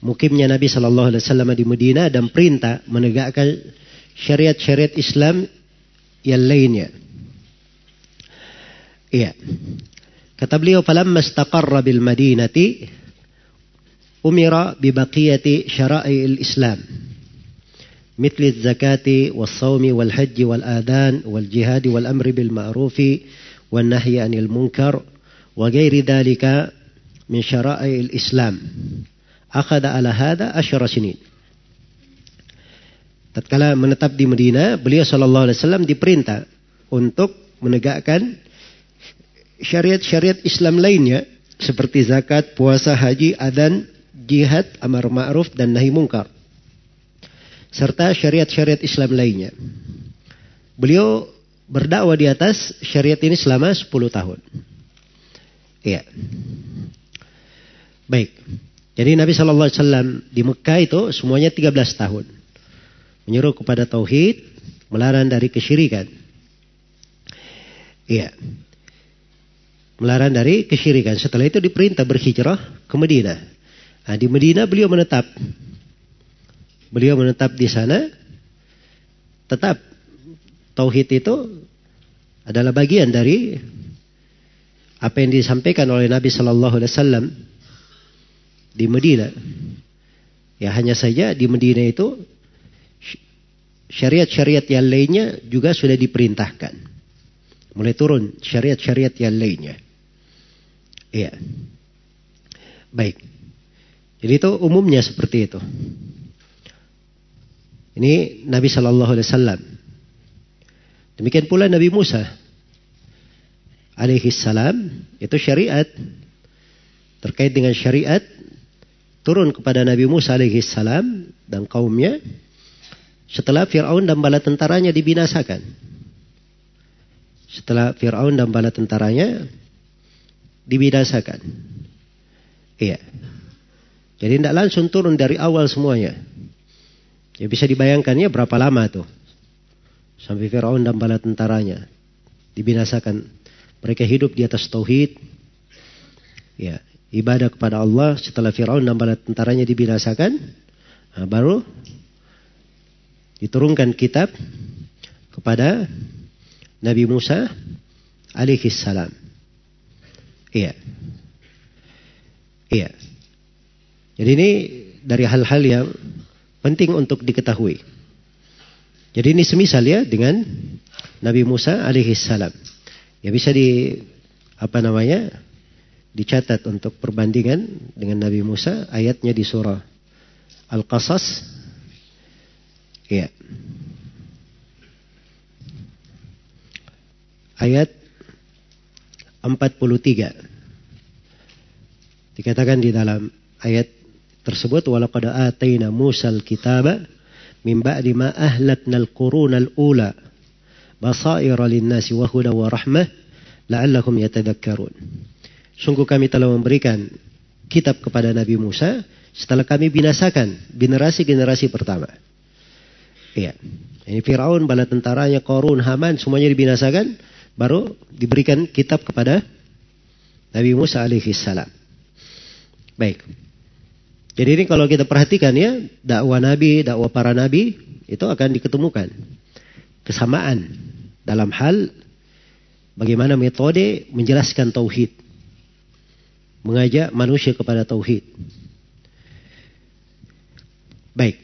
Mukimnya Nabi sallallahu alaihi wasallam di Madinah dan perintah menegakkan syariat-syariat Islam yang lainnya. Iya. Kata beliau, "Falamma istaqarra bil Madinati umira bi baqiyati syara'il Islam." مثل الزكاة والصوم والحج والآذان والجهاد والأمر بالمعروف والنهي عن المنكر وغير ذلك من شرائع الإسلام أخذ على هذا عشر سنين Tatkala menetap di Medina, beliau Shallallahu Alaihi Wasallam diperintah untuk menegakkan syariat-syariat Islam lainnya seperti zakat, puasa, haji, adan, jihad, amar ma'ruf dan nahi mungkar serta syariat-syariat Islam lainnya. Beliau berdakwah di atas syariat ini selama 10 tahun. Iya. Baik. Jadi Nabi Shallallahu Alaihi Wasallam di Mekah itu semuanya 13 tahun. Menyuruh kepada tauhid, melarang dari kesyirikan. Iya. Melarang dari kesyirikan. Setelah itu diperintah berhijrah ke Medina. Nah, di Medina beliau menetap beliau menetap di sana, tetap tauhid itu adalah bagian dari apa yang disampaikan oleh Nabi Shallallahu Alaihi Wasallam di Medina. Ya hanya saja di Medina itu syariat-syariat yang lainnya juga sudah diperintahkan. Mulai turun syariat-syariat yang lainnya. Iya. Baik. Jadi itu umumnya seperti itu. Ini Nabi Shallallahu Alaihi Wasallam. Demikian pula Nabi Musa alaihi salam itu syariat terkait dengan syariat turun kepada Nabi Musa alaihi salam dan kaumnya setelah Fir'aun dan bala tentaranya dibinasakan. Setelah Fir'aun dan bala tentaranya dibinasakan. Iya. Jadi tidak langsung turun dari awal semuanya. Ya bisa dibayangkan ya berapa lama tuh. Sampai Firaun dan bala tentaranya dibinasakan. Mereka hidup di atas tauhid. Ya, ibadah kepada Allah setelah Firaun dan bala tentaranya dibinasakan, nah, baru diturunkan kitab kepada Nabi Musa alaihi salam. Iya. Iya. Jadi ini dari hal-hal yang Penting untuk diketahui. Jadi ini semisal ya dengan Nabi Musa alaihi salam. Ya bisa di apa namanya? dicatat untuk perbandingan dengan Nabi Musa ayatnya di surah Al-Qasas. Ya. Ayat 43. Dikatakan di dalam ayat tersebut walaqad ataina Musal kitaba min ba'di ma ahlakna al-quruna al-ula basaira lin-nasi wa huda wa rahmah la'allahum yatadhakkarun. Sungguh kami telah memberikan kitab kepada Nabi Musa setelah kami binasakan generasi-generasi pertama. Iya. Ini Firaun, bala tentaranya, Korun, Haman, semuanya dibinasakan. Baru diberikan kitab kepada Nabi Musa alaihi salam. Baik. Jadi ini kalau kita perhatikan ya, dakwah Nabi, dakwah para Nabi, itu akan diketemukan. Kesamaan dalam hal bagaimana metode menjelaskan tauhid. Mengajak manusia kepada tauhid. Baik.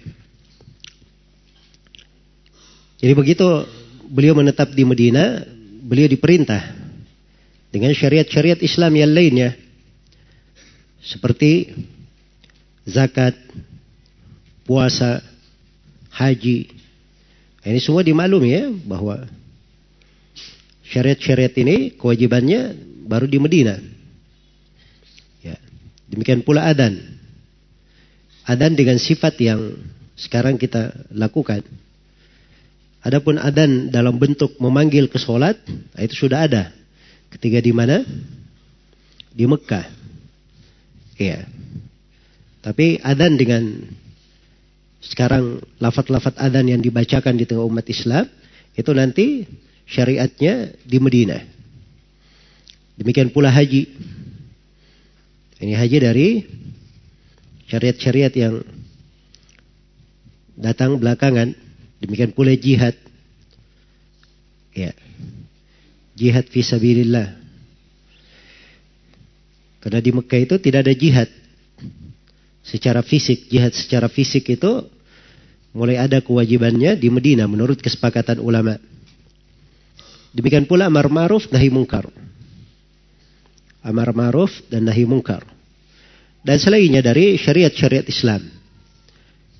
Jadi begitu beliau menetap di Medina, beliau diperintah dengan syariat-syariat Islam yang lainnya. Seperti zakat, puasa, haji. Ini semua dimaklumi ya bahwa syariat-syariat ini kewajibannya baru di Medina. Ya. Demikian pula adan. Adan dengan sifat yang sekarang kita lakukan. Adapun adan dalam bentuk memanggil ke sholat, itu sudah ada. Ketika di mana? Di Mekah. Iya. Tapi adan dengan sekarang lafat-lafat adan yang dibacakan di tengah umat Islam itu nanti syariatnya di Medina. Demikian pula haji. Ini haji dari syariat-syariat yang datang belakangan. Demikian pula jihad. Ya. Jihad fisabilillah. Karena di Mekah itu tidak ada jihad secara fisik, jihad secara fisik itu mulai ada kewajibannya di Medina menurut kesepakatan ulama. Demikian pula amar ma'ruf nahi mungkar. Amar ma'ruf dan nahi mungkar. Dan selainnya dari syariat-syariat Islam.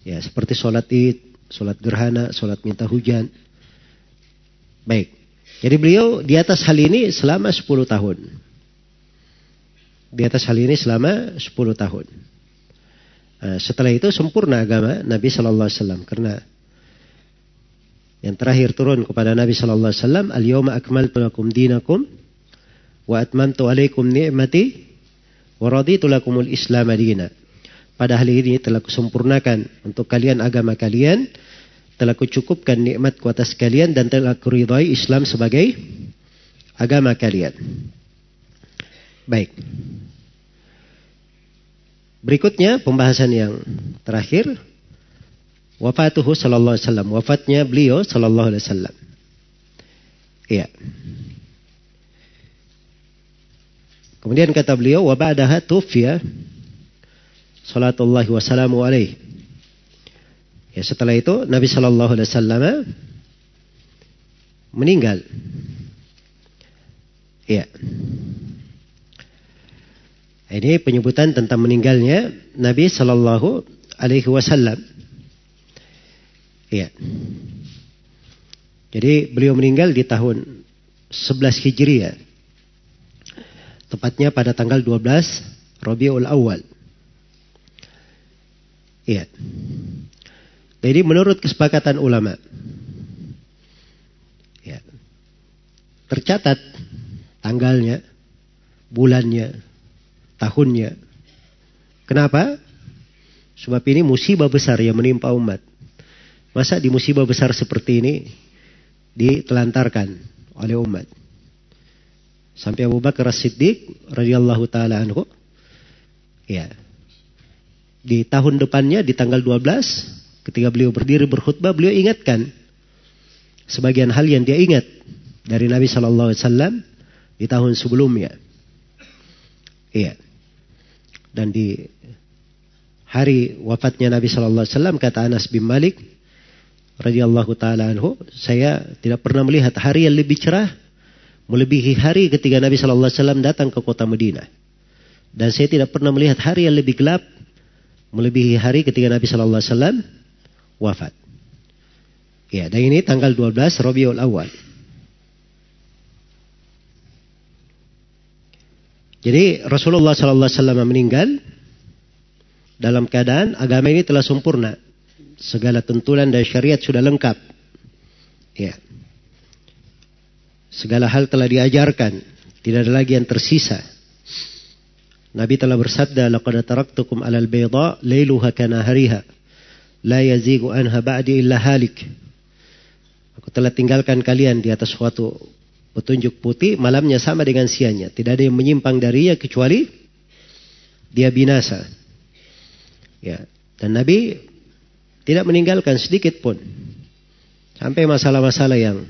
Ya, seperti sholat id, sholat gerhana, sholat minta hujan. Baik. Jadi beliau di atas hal ini selama 10 tahun. Di atas hal ini selama 10 tahun. Nah, setelah itu sempurna agama Nabi Shallallahu Alaihi Wasallam karena yang terakhir turun kepada Nabi Shallallahu Alaihi Wasallam al yawma akmaltu lakum dinakum wa atmamtu alaikum ni'mati wa raditu lakumul islam adina. Pada hari ini telah kusempurnakan untuk kalian agama kalian, telah kucukupkan nikmatku atas kalian dan telah kuridai Islam sebagai agama kalian. Baik. Berikutnya pembahasan yang terakhir wafatuhu sallallahu alaihi wasallam. Wafatnya beliau sallallahu alaihi wasallam. Iya. Kemudian kata beliau wa ba'daha tufiya sallallahu wasallamu alaihi. Ya setelah itu Nabi sallallahu alaihi wasallam meninggal. Iya. Ini penyebutan tentang meninggalnya Nabi Shallallahu Alaihi Wasallam. Iya. Jadi beliau meninggal di tahun 11 Hijriah. Tepatnya pada tanggal 12 Rabiul Awal. Iya. Jadi menurut kesepakatan ulama. Ya, tercatat tanggalnya, bulannya, tahunnya. Kenapa? Sebab ini musibah besar yang menimpa umat. Masa di musibah besar seperti ini ditelantarkan oleh umat. Sampai Abu Bakar As-Siddiq radhiyallahu taala anhu ya. Di tahun depannya di tanggal 12 ketika beliau berdiri berkhutbah beliau ingatkan sebagian hal yang dia ingat dari Nabi sallallahu alaihi wasallam di tahun sebelumnya. Iya. Dan di hari wafatnya Nabi Shallallahu Alaihi Wasallam kata Anas bin Malik radhiyallahu taala anhu, saya tidak pernah melihat hari yang lebih cerah melebihi hari ketika Nabi Shallallahu Alaihi Wasallam datang ke kota Madinah. Dan saya tidak pernah melihat hari yang lebih gelap melebihi hari ketika Nabi Shallallahu Alaihi Wasallam wafat. Ya, dan ini tanggal 12 Rabiul Awal. Jadi Rasulullah Sallallahu Alaihi Wasallam meninggal dalam keadaan agama ini telah sempurna, segala tuntunan dan syariat sudah lengkap. Ya. Segala hal telah diajarkan, tidak ada lagi yang tersisa. Nabi telah bersabda, "Laqad taraktukum 'alal bayda lailuha kanahariha, la yazigu anha ba'di illa halik." Aku telah tinggalkan kalian di atas suatu Petunjuk putih malamnya sama dengan siangnya. Tidak ada yang menyimpang darinya kecuali dia binasa. Ya. Dan Nabi tidak meninggalkan sedikit pun. Sampai masalah-masalah yang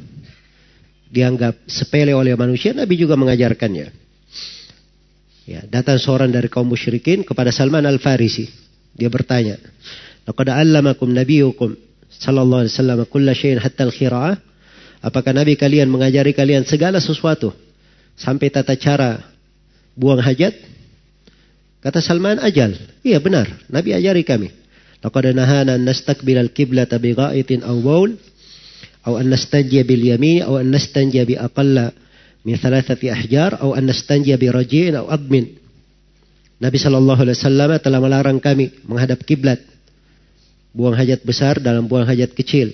dianggap sepele oleh manusia, Nabi juga mengajarkannya. Ya, datang seorang dari kaum musyrikin kepada Salman Al-Farisi. Dia bertanya, "Laqad 'allamakum nabiyukum sallallahu alaihi wasallam kulla syai'in hatta al-khira'ah?" Apakah Nabi kalian mengajari kalian segala sesuatu sampai tata cara buang hajat? Kata Salman ajal. Iya benar, Nabi ajari kami. Laqad nahana an nastakbil al-qiblata bi gha'itin aw baul aw an nastanjiya bil yamin aw an nastanjiya bi aqalla min thalathati ahjar aw an nastanjiya bi raji'in aw admin. Nabi sallallahu alaihi wasallam telah melarang kami menghadap kiblat. Buang hajat besar dalam buang hajat kecil.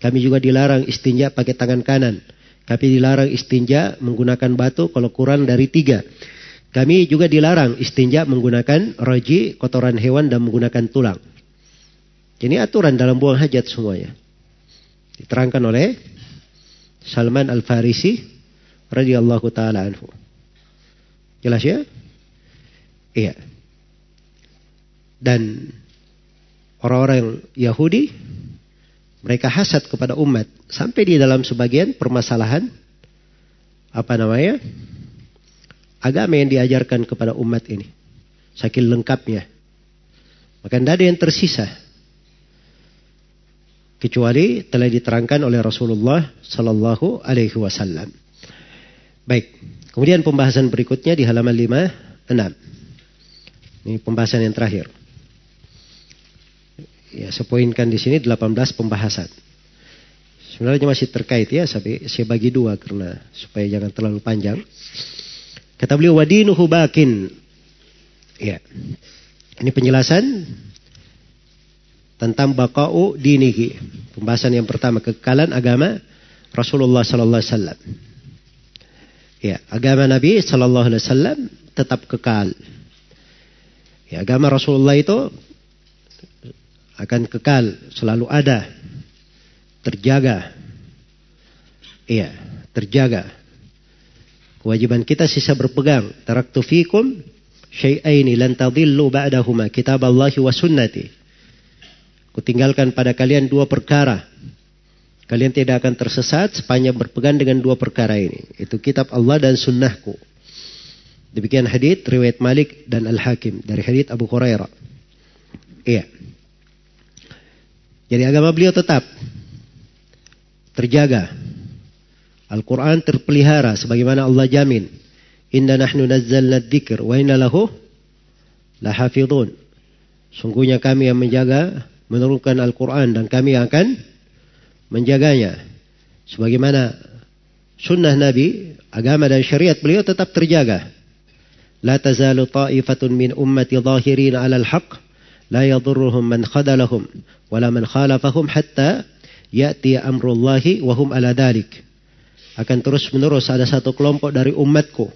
Kami juga dilarang istinja pakai tangan kanan. Kami dilarang istinja menggunakan batu kalau kurang dari tiga. Kami juga dilarang istinja menggunakan roji, kotoran hewan dan menggunakan tulang. Ini aturan dalam buang hajat semuanya. Diterangkan oleh Salman Al-Farisi radhiyallahu taala anhu. Jelas ya? Iya. Dan orang-orang Yahudi mereka hasad kepada umat sampai di dalam sebagian permasalahan apa namanya agama yang diajarkan kepada umat ini saking lengkapnya maka tidak ada yang tersisa kecuali telah diterangkan oleh Rasulullah sallallahu alaihi wasallam. Baik. Kemudian pembahasan berikutnya di halaman 5 6. Ini pembahasan yang terakhir. Ya, saya poinkan di sini 18 pembahasan. Sebenarnya masih terkait ya, tapi saya bagi dua karena supaya jangan terlalu panjang. Kata beliau wadinuhu bakin. Ya. Ini penjelasan tentang bakau dinihi. Pembahasan yang pertama kekekalan agama Rasulullah sallallahu alaihi wasallam. Ya, agama Nabi sallallahu alaihi wasallam tetap kekal. Ya, agama Rasulullah itu akan kekal, selalu ada, terjaga. Iya, terjaga. Kewajiban kita sisa berpegang. Taraktu fikum syai'aini lan tadillu ba'dahuma kitab Allah wa sunnati. Kutinggalkan pada kalian dua perkara. Kalian tidak akan tersesat sepanjang berpegang dengan dua perkara ini. Itu kitab Allah dan sunnahku. Demikian hadith riwayat Malik dan Al-Hakim dari hadith Abu Hurairah. Iya. Jadi agama beliau tetap terjaga. Al-Quran terpelihara sebagaimana Allah jamin. Inna nahnu nazzalna dzikr wa inna lahu lahafidhun. Sungguhnya kami yang menjaga menurunkan Al-Quran dan kami akan menjaganya. Sebagaimana sunnah Nabi, agama dan syariat beliau tetap terjaga. La tazalu ta'ifatun min ummati zahirin ala al-haq la yadurruhum man khadalahum wala man khalafahum hatta ya'ti amrullahi wa hum ala dalik. Akan terus menerus ada satu kelompok dari umatku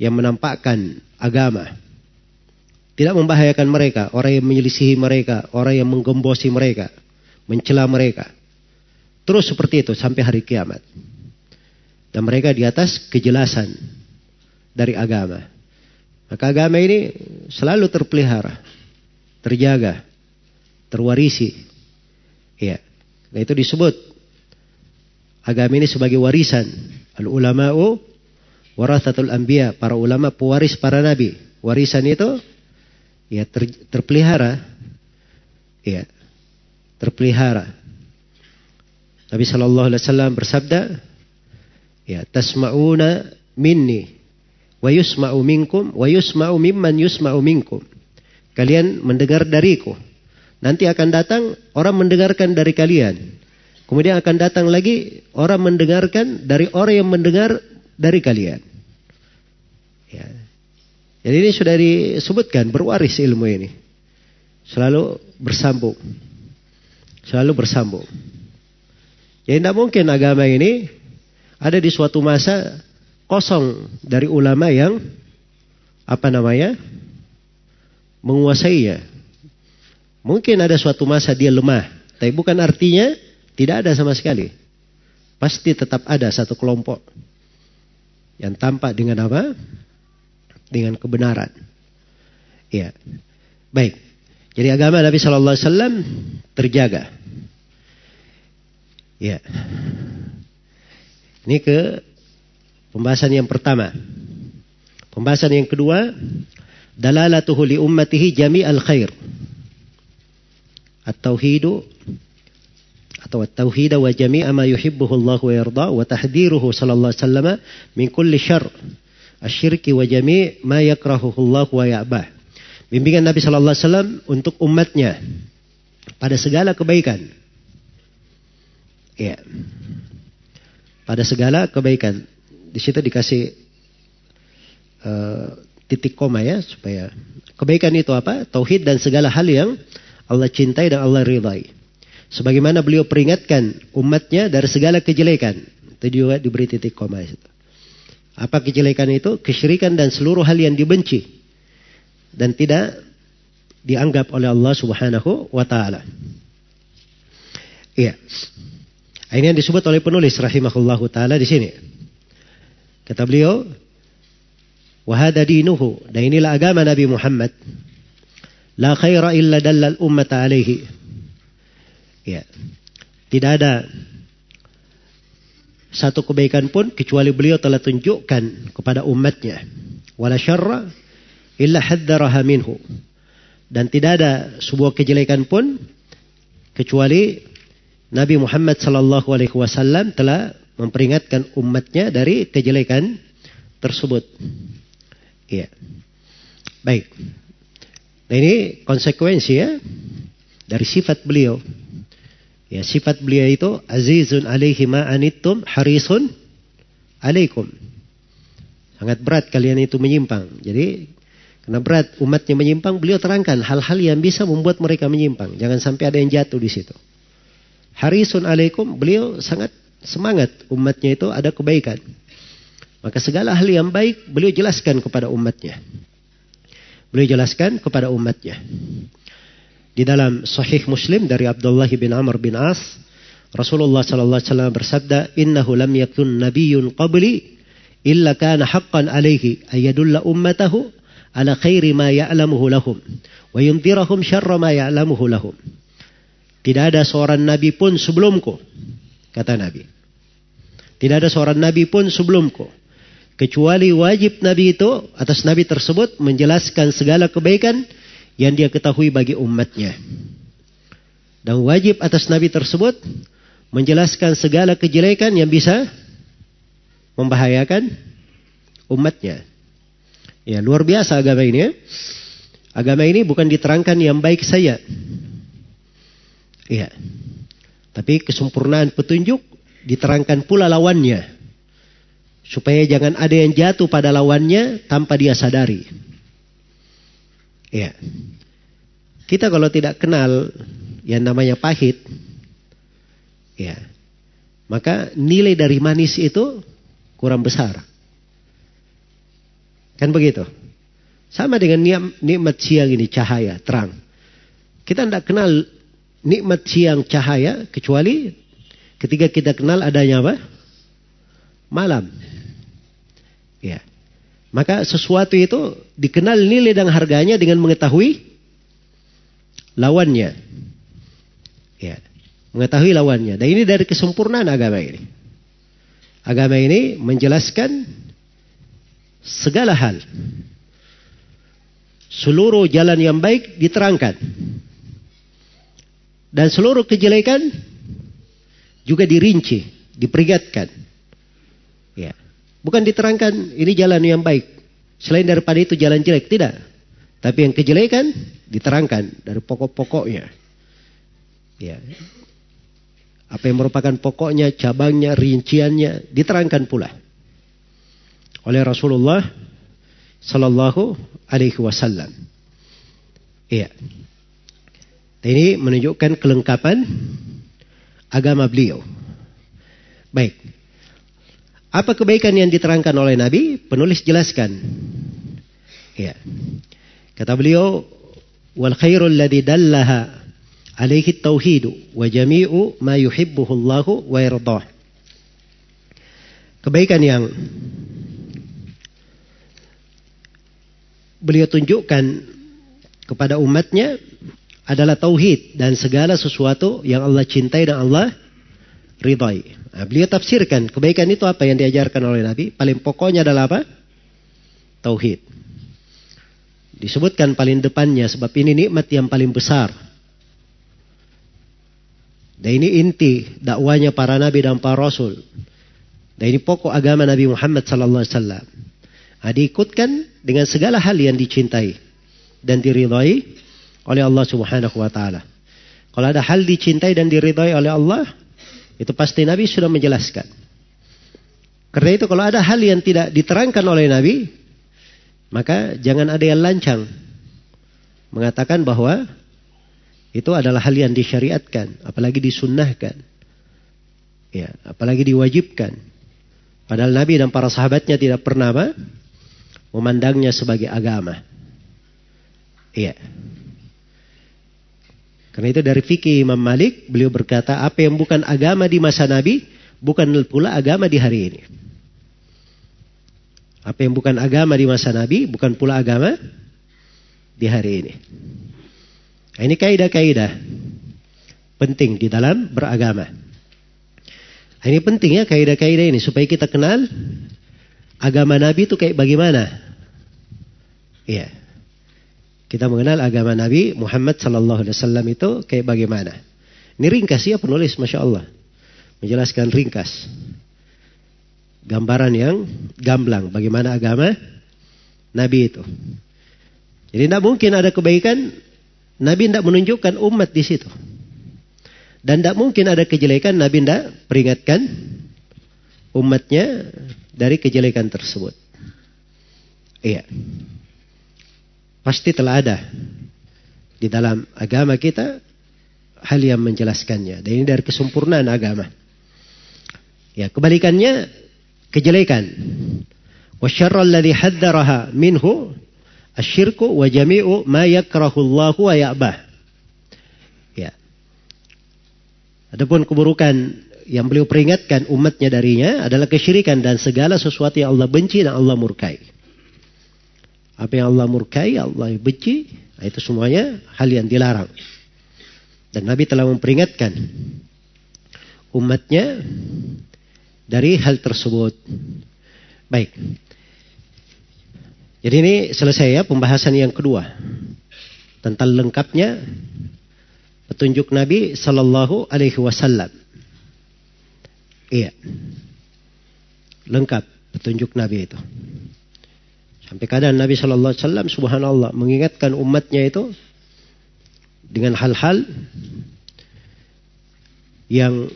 yang menampakkan agama. Tidak membahayakan mereka, orang yang menyelisihi mereka, orang yang menggembosi mereka, mencela mereka. Terus seperti itu sampai hari kiamat. Dan mereka di atas kejelasan dari agama. Maka agama ini selalu terpelihara, terjaga, terwarisi. Ya. Nah itu disebut agama ini sebagai warisan. Al ulama'u warathatul anbiya, para ulama pewaris para nabi. Warisan itu ya ter, terpelihara. Ya. Terpelihara. Nabi Shallallahu Alaihi Wasallam bersabda, ya tasmauna minni wa yusma'u minkum wa yusma'u mimman yusma'u minkum. Kalian mendengar dariku. Nanti akan datang orang mendengarkan dari kalian. Kemudian akan datang lagi orang mendengarkan dari orang yang mendengar dari kalian. Ya. Jadi ini sudah disebutkan berwaris ilmu ini. Selalu bersambung. Selalu bersambung. Ya tidak mungkin agama ini ada di suatu masa kosong dari ulama yang apa namanya menguasainya. Mungkin ada suatu masa dia lemah, tapi bukan artinya tidak ada sama sekali. Pasti tetap ada satu kelompok yang tampak dengan apa? Dengan kebenaran. Ya, baik. Jadi agama Nabi Shallallahu Alaihi Wasallam terjaga. Ya. Ini ke pembahasan yang pertama. Pembahasan yang kedua, dalalatuhu li ummatihi jami'al khair. At-tauhidu atau at-tauhid wa jami'a ma yuhibbuhu Allah wa yarda wa tahdhiruhu sallallahu alaihi wasallam min kulli syarr asyirki wa jami' ma yakrahuhu Allah wa ya'bah. Bimbingan Nabi sallallahu alaihi wasallam untuk umatnya pada segala kebaikan Ya. Pada segala kebaikan. Di situ dikasih uh, titik koma ya supaya kebaikan itu apa? Tauhid dan segala hal yang Allah cintai dan Allah ridai. Sebagaimana beliau peringatkan umatnya dari segala kejelekan. Itu juga diberi titik koma. Apa kejelekan itu? Kesyirikan dan seluruh hal yang dibenci. Dan tidak dianggap oleh Allah subhanahu wa ta'ala. Iya. Ini yang disebut oleh penulis rahimahullah taala di sini. Kata beliau, "Wahada dinuhu." Dan inilah agama Nabi Muhammad. La khaira illa dallal ummata alaihi. Ya. Tidak ada satu kebaikan pun kecuali beliau telah tunjukkan kepada umatnya. Wala syarra illa haddaraha minhu. Dan tidak ada sebuah kejelekan pun kecuali Nabi Muhammad sallallahu alaihi wasallam telah memperingatkan umatnya dari kejelekan tersebut. Iya. Baik. Nah ini konsekuensi ya dari sifat beliau. Ya sifat beliau itu azizun alaihi ma anittum harisun alaikum. Sangat berat kalian itu menyimpang. Jadi karena berat umatnya menyimpang, beliau terangkan hal-hal yang bisa membuat mereka menyimpang. Jangan sampai ada yang jatuh di situ. Harisun alaikum, beliau sangat semangat umatnya itu ada kebaikan. Maka segala hal yang baik beliau jelaskan kepada umatnya. Beliau jelaskan kepada umatnya. Di dalam Sahih Muslim dari Abdullah bin Amr bin As, Rasulullah sallallahu alaihi wasallam bersabda, "Innahu lam yakun nabiyyun qabli illa kana haqqan alaihi ayadulla ummatahu ala khairi ma ya'lamuhu lahum wa yundirahum syarra ma ya'lamuhu lahum. Tidak ada seorang nabi pun sebelumku, kata Nabi. Tidak ada seorang nabi pun sebelumku. Kecuali wajib nabi itu atas nabi tersebut menjelaskan segala kebaikan yang dia ketahui bagi umatnya. Dan wajib atas nabi tersebut menjelaskan segala kejelekan yang bisa membahayakan umatnya. Ya, luar biasa agama ini ya. Agama ini bukan diterangkan yang baik saja. Iya. Tapi kesempurnaan petunjuk diterangkan pula lawannya. Supaya jangan ada yang jatuh pada lawannya tanpa dia sadari. Iya. Kita kalau tidak kenal yang namanya pahit, ya, maka nilai dari manis itu kurang besar. Kan begitu. Sama dengan nikmat siang ini cahaya, terang. Kita tidak kenal nikmat siang cahaya kecuali ketika kita kenal adanya apa? Malam. Ya. Maka sesuatu itu dikenal nilai dan harganya dengan mengetahui lawannya. Ya. Mengetahui lawannya. Dan ini dari kesempurnaan agama ini. Agama ini menjelaskan segala hal. Seluruh jalan yang baik diterangkan. Dan seluruh kejelekan juga dirinci, diperingatkan. Ya. Bukan diterangkan ini jalan yang baik. Selain daripada itu jalan jelek, tidak. Tapi yang kejelekan diterangkan dari pokok-pokoknya. Ya. Apa yang merupakan pokoknya, cabangnya, rinciannya diterangkan pula oleh Rasulullah Sallallahu Alaihi Wasallam. Iya. Ini menunjukkan kelengkapan agama beliau. Baik. Apa kebaikan yang diterangkan oleh Nabi? Penulis jelaskan. Iya. Kata beliau, wal khairul ladzi dallaha alaihi tauhid wa jami'u ma yuhibbuhu Allah wa yardah. Kebaikan yang beliau tunjukkan kepada umatnya adalah tauhid dan segala sesuatu yang Allah cintai dan Allah ridai. Nah, beliau tafsirkan kebaikan itu apa yang diajarkan oleh Nabi. Paling pokoknya adalah apa? Tauhid. Disebutkan paling depannya sebab ini nikmat yang paling besar. Dan ini inti dakwanya para nabi dan para rasul. Dan ini pokok agama Nabi Muhammad sallallahu alaihi wasallam. Nah, dengan segala hal yang dicintai dan diridhai oleh Allah Subhanahu wa taala. Kalau ada hal dicintai dan diridhai oleh Allah, itu pasti Nabi sudah menjelaskan. Karena itu kalau ada hal yang tidak diterangkan oleh Nabi, maka jangan ada yang lancang mengatakan bahwa itu adalah hal yang disyariatkan, apalagi disunnahkan. Ya, apalagi diwajibkan. Padahal Nabi dan para sahabatnya tidak pernah memandangnya sebagai agama. Iya. Karena itu dari fikih Imam Malik, beliau berkata, apa yang bukan agama di masa Nabi, bukan pula agama di hari ini. Apa yang bukan agama di masa Nabi, bukan pula agama di hari ini. Nah, ini kaidah-kaidah penting di dalam beragama. Nah, ini penting ya kaidah-kaidah ini supaya kita kenal agama Nabi itu kayak bagaimana. Iya. Kita mengenal agama Nabi Muhammad sallallahu alaihi wasallam itu kayak bagaimana. Ini ringkas ya penulis, Masya Allah. Menjelaskan ringkas. Gambaran yang gamblang. Bagaimana agama Nabi itu. Jadi tidak mungkin ada kebaikan. Nabi tidak menunjukkan umat di situ. Dan tidak mungkin ada kejelekan. Nabi tidak peringatkan umatnya dari kejelekan tersebut. Iya. Pasti telah ada di dalam agama kita hal yang menjelaskannya. Dan ini dari kesempurnaan agama. Ya, kebalikannya kejelekan. Wa minhu wa ma yakrahu. Ya. Adapun keburukan yang beliau peringatkan umatnya darinya adalah kesyirikan dan segala sesuatu yang Allah benci dan Allah murkai. Apa yang Allah murkai, Allah benci, itu semuanya hal yang dilarang. Dan Nabi telah memperingatkan umatnya dari hal tersebut. Baik. Jadi ini selesai ya pembahasan yang kedua. Tentang lengkapnya petunjuk Nabi Sallallahu Alaihi Wasallam. Iya. Lengkap petunjuk Nabi itu. Sampai kadang Nabi Sallallahu Alaihi Wasallam Subhanallah mengingatkan umatnya itu dengan hal-hal yang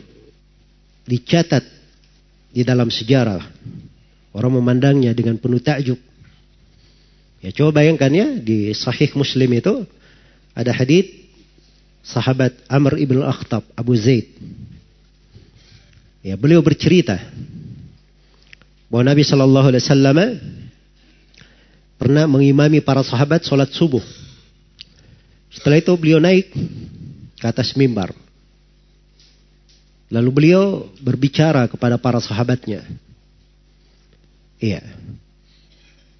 dicatat di dalam sejarah. Orang memandangnya dengan penuh takjub. Ya coba bayangkan ya di Sahih Muslim itu ada hadis sahabat Amr ibn al-Akhtab Abu Zaid. Ya beliau bercerita bahwa Nabi Shallallahu Alaihi Wasallam pernah mengimami para sahabat sholat subuh. Setelah itu beliau naik ke atas mimbar. Lalu beliau berbicara kepada para sahabatnya. Iya.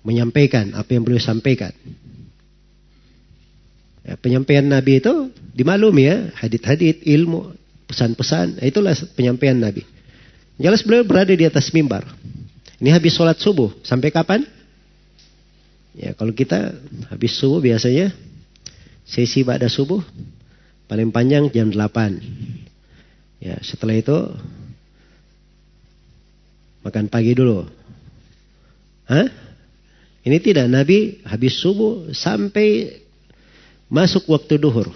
Menyampaikan apa yang beliau sampaikan. Ya, penyampaian Nabi itu dimaklumi ya. Hadit-hadit, ilmu, pesan-pesan. Itulah penyampaian Nabi. Jelas beliau berada di atas mimbar. Ini habis sholat subuh. Sampai kapan? Ya kalau kita habis subuh biasanya sesi pada subuh paling panjang jam 8. Ya, setelah itu makan pagi dulu. Hah? Ini tidak Nabi habis subuh sampai masuk waktu duhur.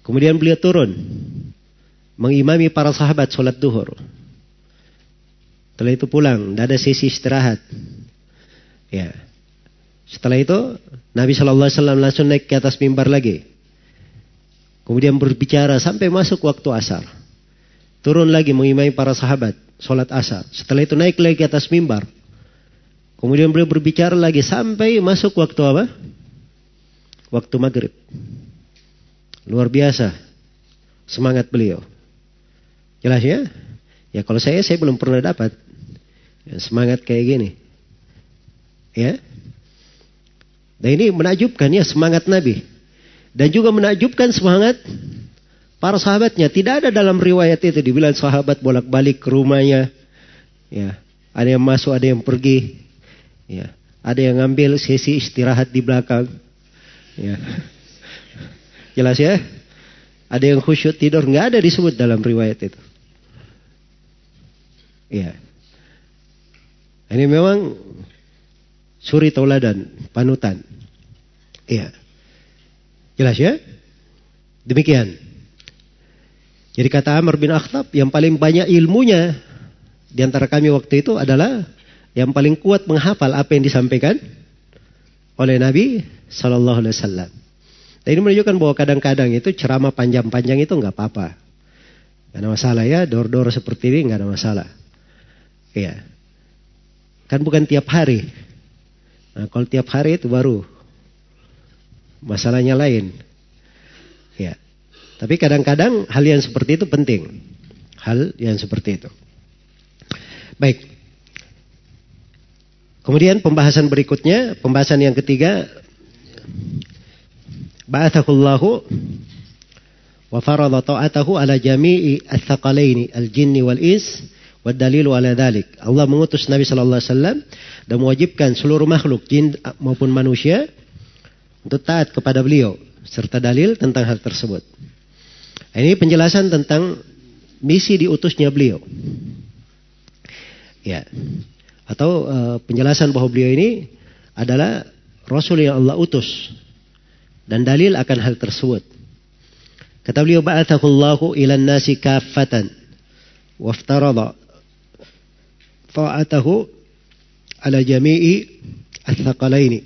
Kemudian beliau turun mengimami para sahabat sholat duhur. Setelah itu pulang, tidak ada sesi istirahat. Ya, setelah itu Nabi Shallallahu Alaihi Wasallam langsung naik ke atas mimbar lagi. Kemudian berbicara sampai masuk waktu asar. Turun lagi mengimai para sahabat sholat asar. Setelah itu naik lagi ke atas mimbar. Kemudian beliau berbicara lagi sampai masuk waktu apa? Waktu maghrib. Luar biasa semangat beliau. Jelas ya? Ya kalau saya saya belum pernah dapat semangat kayak gini. Ya, dan ini menakjubkan ya semangat Nabi. Dan juga menakjubkan semangat para sahabatnya. Tidak ada dalam riwayat itu dibilang sahabat bolak-balik ke rumahnya. Ya, ada yang masuk, ada yang pergi. Ya, ada yang ngambil sesi istirahat di belakang. Ya. Jelas ya? Ada yang khusyuk tidur, nggak ada disebut dalam riwayat itu. Ya. Ini memang suri tauladan, panutan. Iya. Jelas ya? Demikian. Jadi kata Amr bin Akhtab, yang paling banyak ilmunya di antara kami waktu itu adalah yang paling kuat menghafal apa yang disampaikan oleh Nabi Sallallahu Alaihi Wasallam. Dan ini menunjukkan bahwa kadang-kadang itu ceramah panjang-panjang itu nggak apa-apa. Gak ada masalah ya, dor-dor seperti ini nggak ada masalah. Iya. Kan bukan tiap hari. Nah, kalau tiap hari itu baru masalahnya lain. Ya. Tapi kadang-kadang hal yang seperti itu penting. Hal yang seperti itu. Baik. Kemudian pembahasan berikutnya, pembahasan yang ketiga, ba'athakullahu wa farada ta'atahu ala jami'i al-thaqalaini al-jinni wal-ins wa dalilu ala dhalik. Allah mengutus Nabi sallallahu alaihi wasallam dan mewajibkan seluruh makhluk jin maupun manusia untuk taat kepada beliau serta dalil tentang hal tersebut. Ini penjelasan tentang misi diutusnya beliau. Ya. Atau uh, penjelasan bahwa beliau ini adalah rasul yang Allah utus dan dalil akan hal tersebut. Kata beliau ba'athahu Allahu ila nasi kaffatan waftarada ta'atahu ala jami'i al-thaqalaini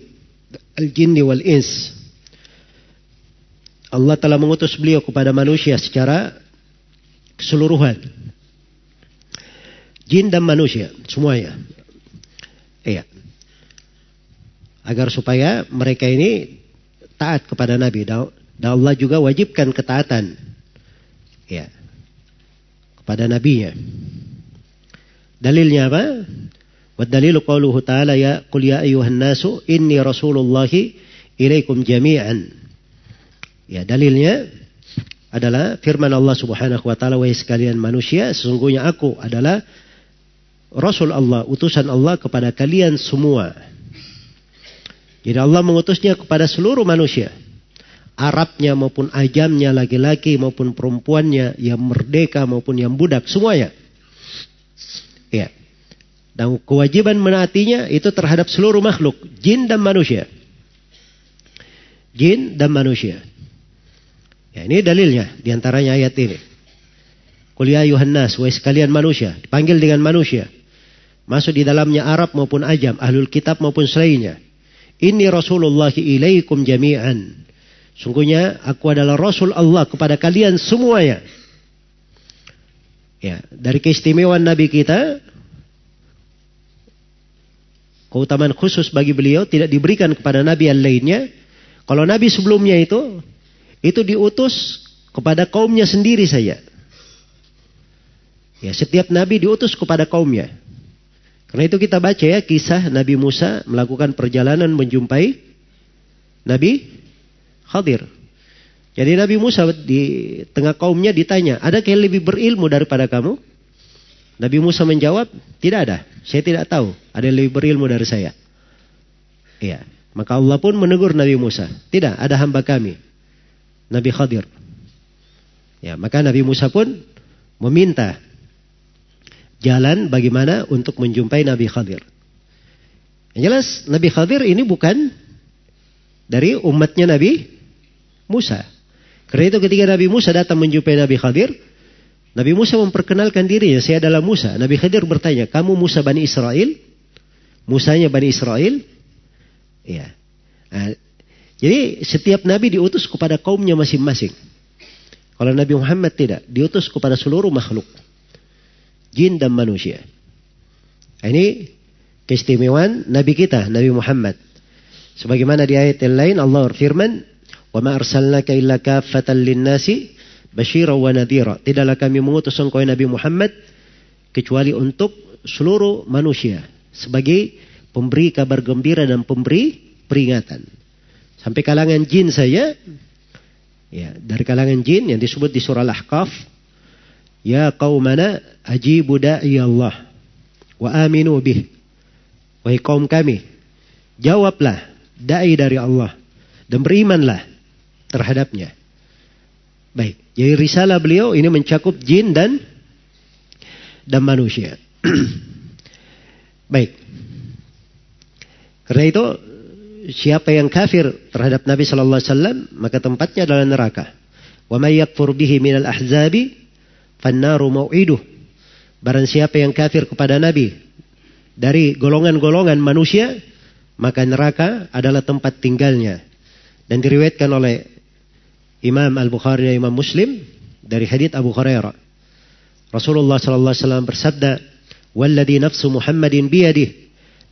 al-jinni wal ins Allah telah mengutus beliau kepada manusia secara keseluruhan. Jin dan manusia, semuanya. Iya. Agar supaya mereka ini taat kepada Nabi. Dan Allah juga wajibkan ketaatan. Ya. Kepada Nabinya. Dalilnya apa? Wa dalilu qawluhu ta'ala ya qul ya ayuhan nasu inni rasulullahi ilaikum jami'an. Ya, dalilnya adalah firman Allah Subhanahu wa taala wahai sekalian manusia sesungguhnya aku adalah rasul Allah, utusan Allah kepada kalian semua. Jadi Allah mengutusnya kepada seluruh manusia. Arabnya maupun ajamnya, laki-laki maupun perempuannya, yang merdeka maupun yang budak, semuanya. Ya. Dan kewajiban menaatinya itu terhadap seluruh makhluk, jin dan manusia. Jin dan manusia. Ya, ini dalilnya di antaranya ayat ini. Kuliah Yohanes, wahai sekalian manusia, dipanggil dengan manusia. Masuk di dalamnya Arab maupun Ajam, ahlul kitab maupun selainnya. Ini Rasulullah ilaikum jami'an. Sungguhnya aku adalah Rasul Allah kepada kalian semuanya. Ya, dari keistimewaan Nabi kita, keutamaan khusus bagi beliau tidak diberikan kepada Nabi yang lainnya. Kalau Nabi sebelumnya itu itu diutus kepada kaumnya sendiri saja. Ya, setiap nabi diutus kepada kaumnya. Karena itu kita baca ya kisah Nabi Musa melakukan perjalanan menjumpai Nabi Khadir. Jadi Nabi Musa di tengah kaumnya ditanya, ada yang lebih berilmu daripada kamu? Nabi Musa menjawab, tidak ada. Saya tidak tahu. Ada yang lebih berilmu dari saya. Iya. Maka Allah pun menegur Nabi Musa. Tidak, ada hamba kami. Nabi Khadir. Ya, maka Nabi Musa pun meminta jalan bagaimana untuk menjumpai Nabi Khadir. Yang jelas Nabi Khadir ini bukan dari umatnya Nabi Musa. Karena itu ketika Nabi Musa datang menjumpai Nabi Khadir, Nabi Musa memperkenalkan dirinya, saya adalah Musa. Nabi Khadir bertanya, kamu Musa Bani Israel? Musanya Bani Israel? Ya. Nah, jadi setiap nabi diutus kepada kaumnya masing-masing. Kalau Nabi Muhammad tidak, diutus kepada seluruh makhluk. Jin dan manusia. Nah, ini keistimewaan Nabi kita, Nabi Muhammad. Sebagaimana di ayat yang lain Allah berfirman, "Wa ma illa lin-nasi basyiran wa nadhira." Tidaklah kami mengutus engkau Nabi Muhammad kecuali untuk seluruh manusia sebagai pemberi kabar gembira dan pemberi peringatan. Sampai kalangan jin saja, ya, dari kalangan jin yang disebut di surah Al-Ahqaf, Ya qaumana ajibu da'i Allah wa aminu bih. Wahai kaum kami, jawablah da'i dari Allah dan berimanlah terhadapnya. Baik, jadi risalah beliau ini mencakup jin dan dan manusia. Baik. Karena itu siapa yang kafir terhadap Nabi Shallallahu Alaihi Wasallam maka tempatnya adalah neraka. Wa may yakfur bihi minal ahzabi fannaru mau'iduh. Barang siapa yang kafir kepada Nabi dari golongan-golongan manusia maka neraka adalah tempat tinggalnya. Dan diriwayatkan oleh Imam Al-Bukhari dan Imam Muslim dari hadits Abu Hurairah. Rasulullah sallallahu alaihi wasallam bersabda, "Walladhi nafsu Muhammadin biyadihi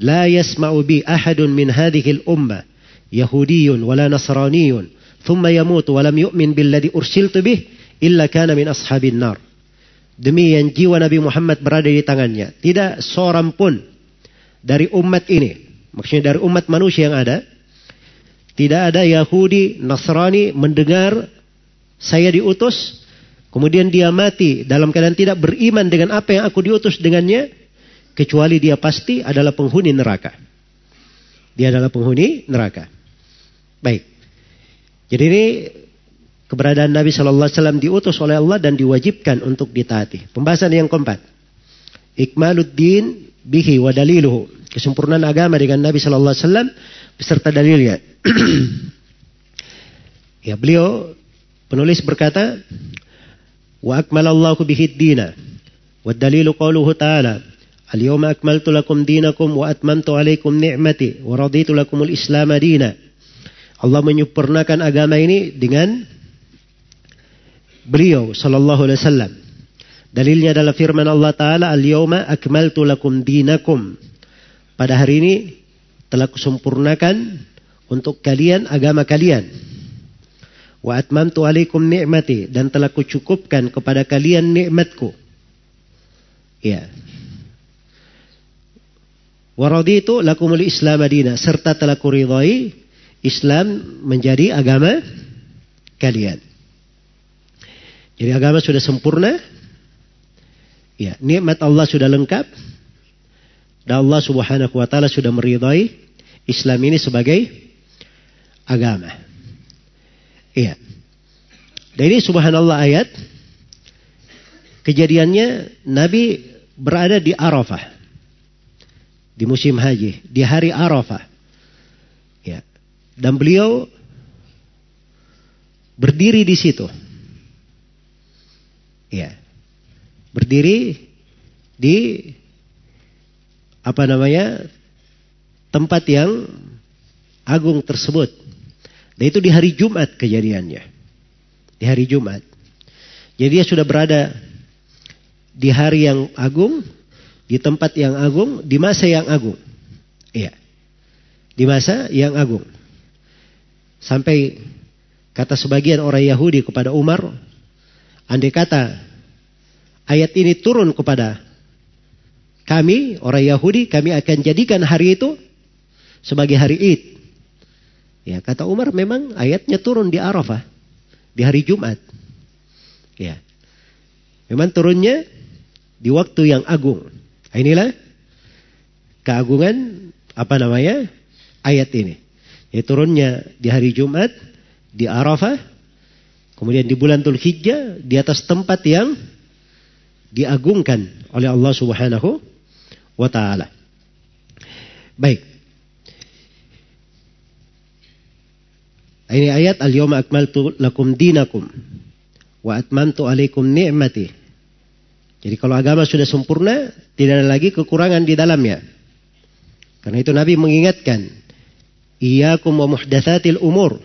la yasma'u bi ahadun min hadhihi al-ummah yahudiyyun wala nasraniyyun thumma yamut wa yu'min billadhi ursiltu bih illa kana min ashabin nar." Demi yang jiwa Nabi Muhammad berada di tangannya, tidak seorang pun dari umat ini, maksudnya dari umat manusia yang ada, tidak ada Yahudi, Nasrani mendengar saya diutus. Kemudian dia mati dalam keadaan tidak beriman dengan apa yang aku diutus dengannya kecuali dia pasti adalah penghuni neraka. Dia adalah penghuni neraka. Baik. Jadi ini keberadaan Nabi Shallallahu Alaihi Wasallam diutus oleh Allah dan diwajibkan untuk ditaati. Pembahasan yang keempat, ikmaluddin bihi wa daliluhu. Kesempurnaan agama dengan Nabi Shallallahu Alaihi Wasallam beserta dalilnya. ya beliau penulis berkata, wa akmalallahu bihi dina wa dalilu qauluhu ta'ala akmaltu lakum dinakum wa atmamtu alaikum ni'mati wa raditu lakumul islam dina. Allah menyempurnakan agama ini dengan beliau sallallahu alaihi wasallam. Dalilnya adalah firman Allah taala al-yawma akmaltu lakum dinakum. Pada hari ini telah kusempurnakan untuk kalian agama kalian. Wa atmamtu alaikum ni'mati dan telah kucukupkan kepada kalian nikmatku. Ya. Waraditu lakumul Islam Madinah serta telah kuridhai Islam menjadi agama kalian. Jadi agama sudah sempurna. Ya, nikmat Allah sudah lengkap. Dan Allah Subhanahu wa taala sudah meridhai Islam ini sebagai agama. Iya. Dan ini subhanallah ayat kejadiannya Nabi berada di Arafah di musim haji, di hari Arafah. Ya. Dan beliau berdiri di situ. Ya. Berdiri di apa namanya? tempat yang agung tersebut. Dan itu di hari Jumat kejadiannya. Di hari Jumat. Jadi dia sudah berada di hari yang agung di tempat yang agung, di masa yang agung. Iya. Di masa yang agung. Sampai kata sebagian orang Yahudi kepada Umar, andai kata ayat ini turun kepada kami, orang Yahudi, kami akan jadikan hari itu sebagai hari Id. Ya, kata Umar memang ayatnya turun di Arafah, di hari Jumat. Ya. Memang turunnya di waktu yang agung. Nah, inilah keagungan apa namanya ayat ini. Ya, turunnya di hari Jumat di Arafah, kemudian di bulan Hijjah di atas tempat yang diagungkan oleh Allah Subhanahu wa taala. Baik. Ini ayat al-yawma akmaltu lakum dinakum wa atmamtu alaikum ni'mati jadi kalau agama sudah sempurna, tidak ada lagi kekurangan di dalamnya. Karena itu Nabi mengingatkan, Iyakum wa muhdatsatil umur.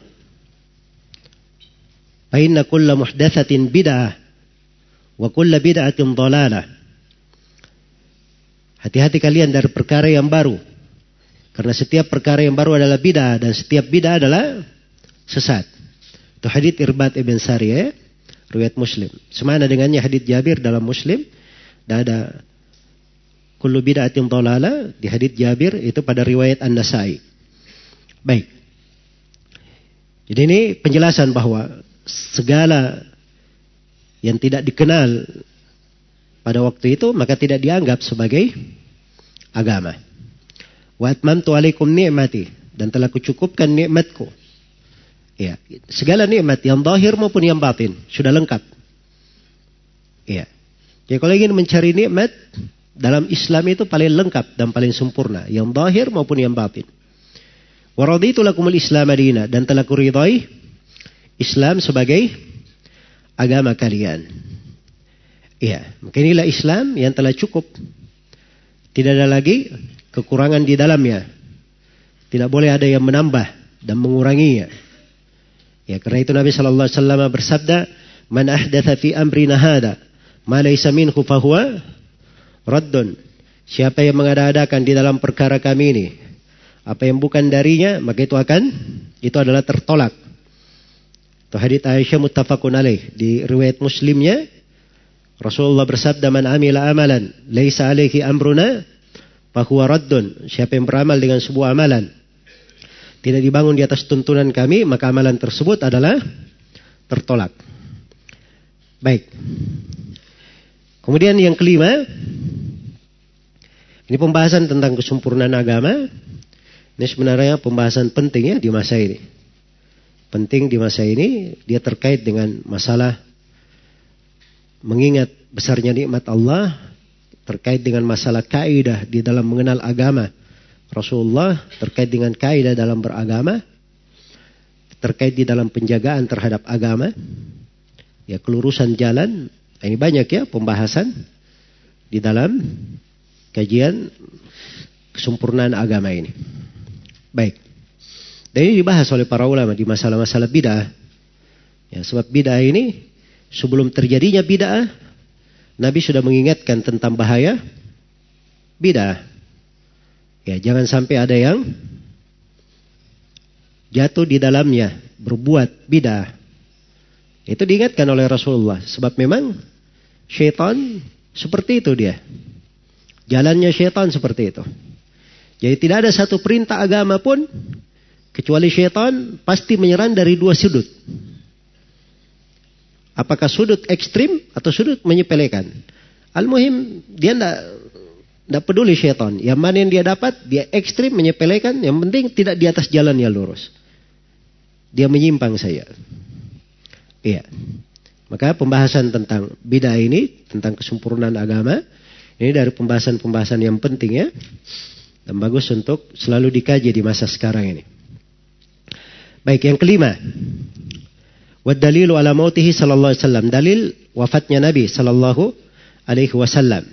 Fa inna kulla muhdatsatin bid'ah wa kulla bid'atin dhalalah. Hati-hati kalian dari perkara yang baru. Karena setiap perkara yang baru adalah bid'ah dan setiap bid'ah adalah sesat. Itu hadits Irbat Ibn Sariyah riwayat Muslim. Semana dengannya hadis Jabir dalam Muslim dan ada kullu bid'atin dhalala di hadis Jabir itu pada riwayat An-Nasai. Baik. Jadi ini penjelasan bahwa segala yang tidak dikenal pada waktu itu maka tidak dianggap sebagai agama. Wa atmamtu alaikum ni'mati dan telah kucukupkan nikmatku Ya, segala nikmat yang zahir maupun yang batin sudah lengkap. Ya. Jadi kalau ingin mencari nikmat dalam Islam itu paling lengkap dan paling sempurna, yang zahir maupun yang batin. Waraditu lakumul Islam Madinah dan telah kuridai Islam sebagai agama kalian. Iya, maka inilah Islam yang telah cukup. Tidak ada lagi kekurangan di dalamnya. Tidak boleh ada yang menambah dan menguranginya. Ya, karena itu Nabi sallallahu alaihi wasallam bersabda, "Man ahdatha fi amrina hada ma laysa minhu fahuwa raddun." Siapa yang mengada-adakan di dalam perkara kami ini apa yang bukan darinya, maka itu akan itu adalah tertolak. Itu hadits Aisyah muttafaqun alaih di riwayat Muslimnya Rasulullah bersabda man amila amalan laisa alaihi amruna fahuwa raddun. Siapa yang beramal dengan sebuah amalan tidak dibangun di atas tuntunan kami, maka amalan tersebut adalah tertolak. Baik. Kemudian yang kelima, ini pembahasan tentang kesempurnaan agama. Ini sebenarnya pembahasan penting ya di masa ini. penting di masa ini dia terkait dengan masalah mengingat besarnya nikmat Allah terkait dengan masalah kaidah di dalam mengenal agama. Rasulullah terkait dengan kaidah dalam beragama terkait di dalam penjagaan terhadap agama ya kelurusan jalan ini banyak ya pembahasan di dalam kajian kesempurnaan agama ini. Baik. Dan ini dibahas oleh para ulama di masalah-masalah bid'ah. Ya sebab bid'ah ini sebelum terjadinya bid'ah Nabi sudah mengingatkan tentang bahaya bid'ah Ya, jangan sampai ada yang jatuh di dalamnya, berbuat bidah. Itu diingatkan oleh Rasulullah. Sebab memang syaitan seperti itu dia. Jalannya syaitan seperti itu. Jadi tidak ada satu perintah agama pun kecuali syaitan pasti menyerang dari dua sudut. Apakah sudut ekstrim atau sudut menyepelekan? Al-Muhim dia tidak tidak peduli syaitan. Yang mana yang dia dapat, dia ekstrim menyepelekan. Yang penting tidak di atas jalan yang lurus. Dia menyimpang saya. Iya. Maka pembahasan tentang bidah ini, tentang kesempurnaan agama, ini dari pembahasan-pembahasan yang penting ya. Dan bagus untuk selalu dikaji di masa sekarang ini. Baik, yang kelima. Wad dalilu ala mautihi sallallahu alaihi wasallam. Dalil wafatnya Nabi sallallahu alaihi wasallam.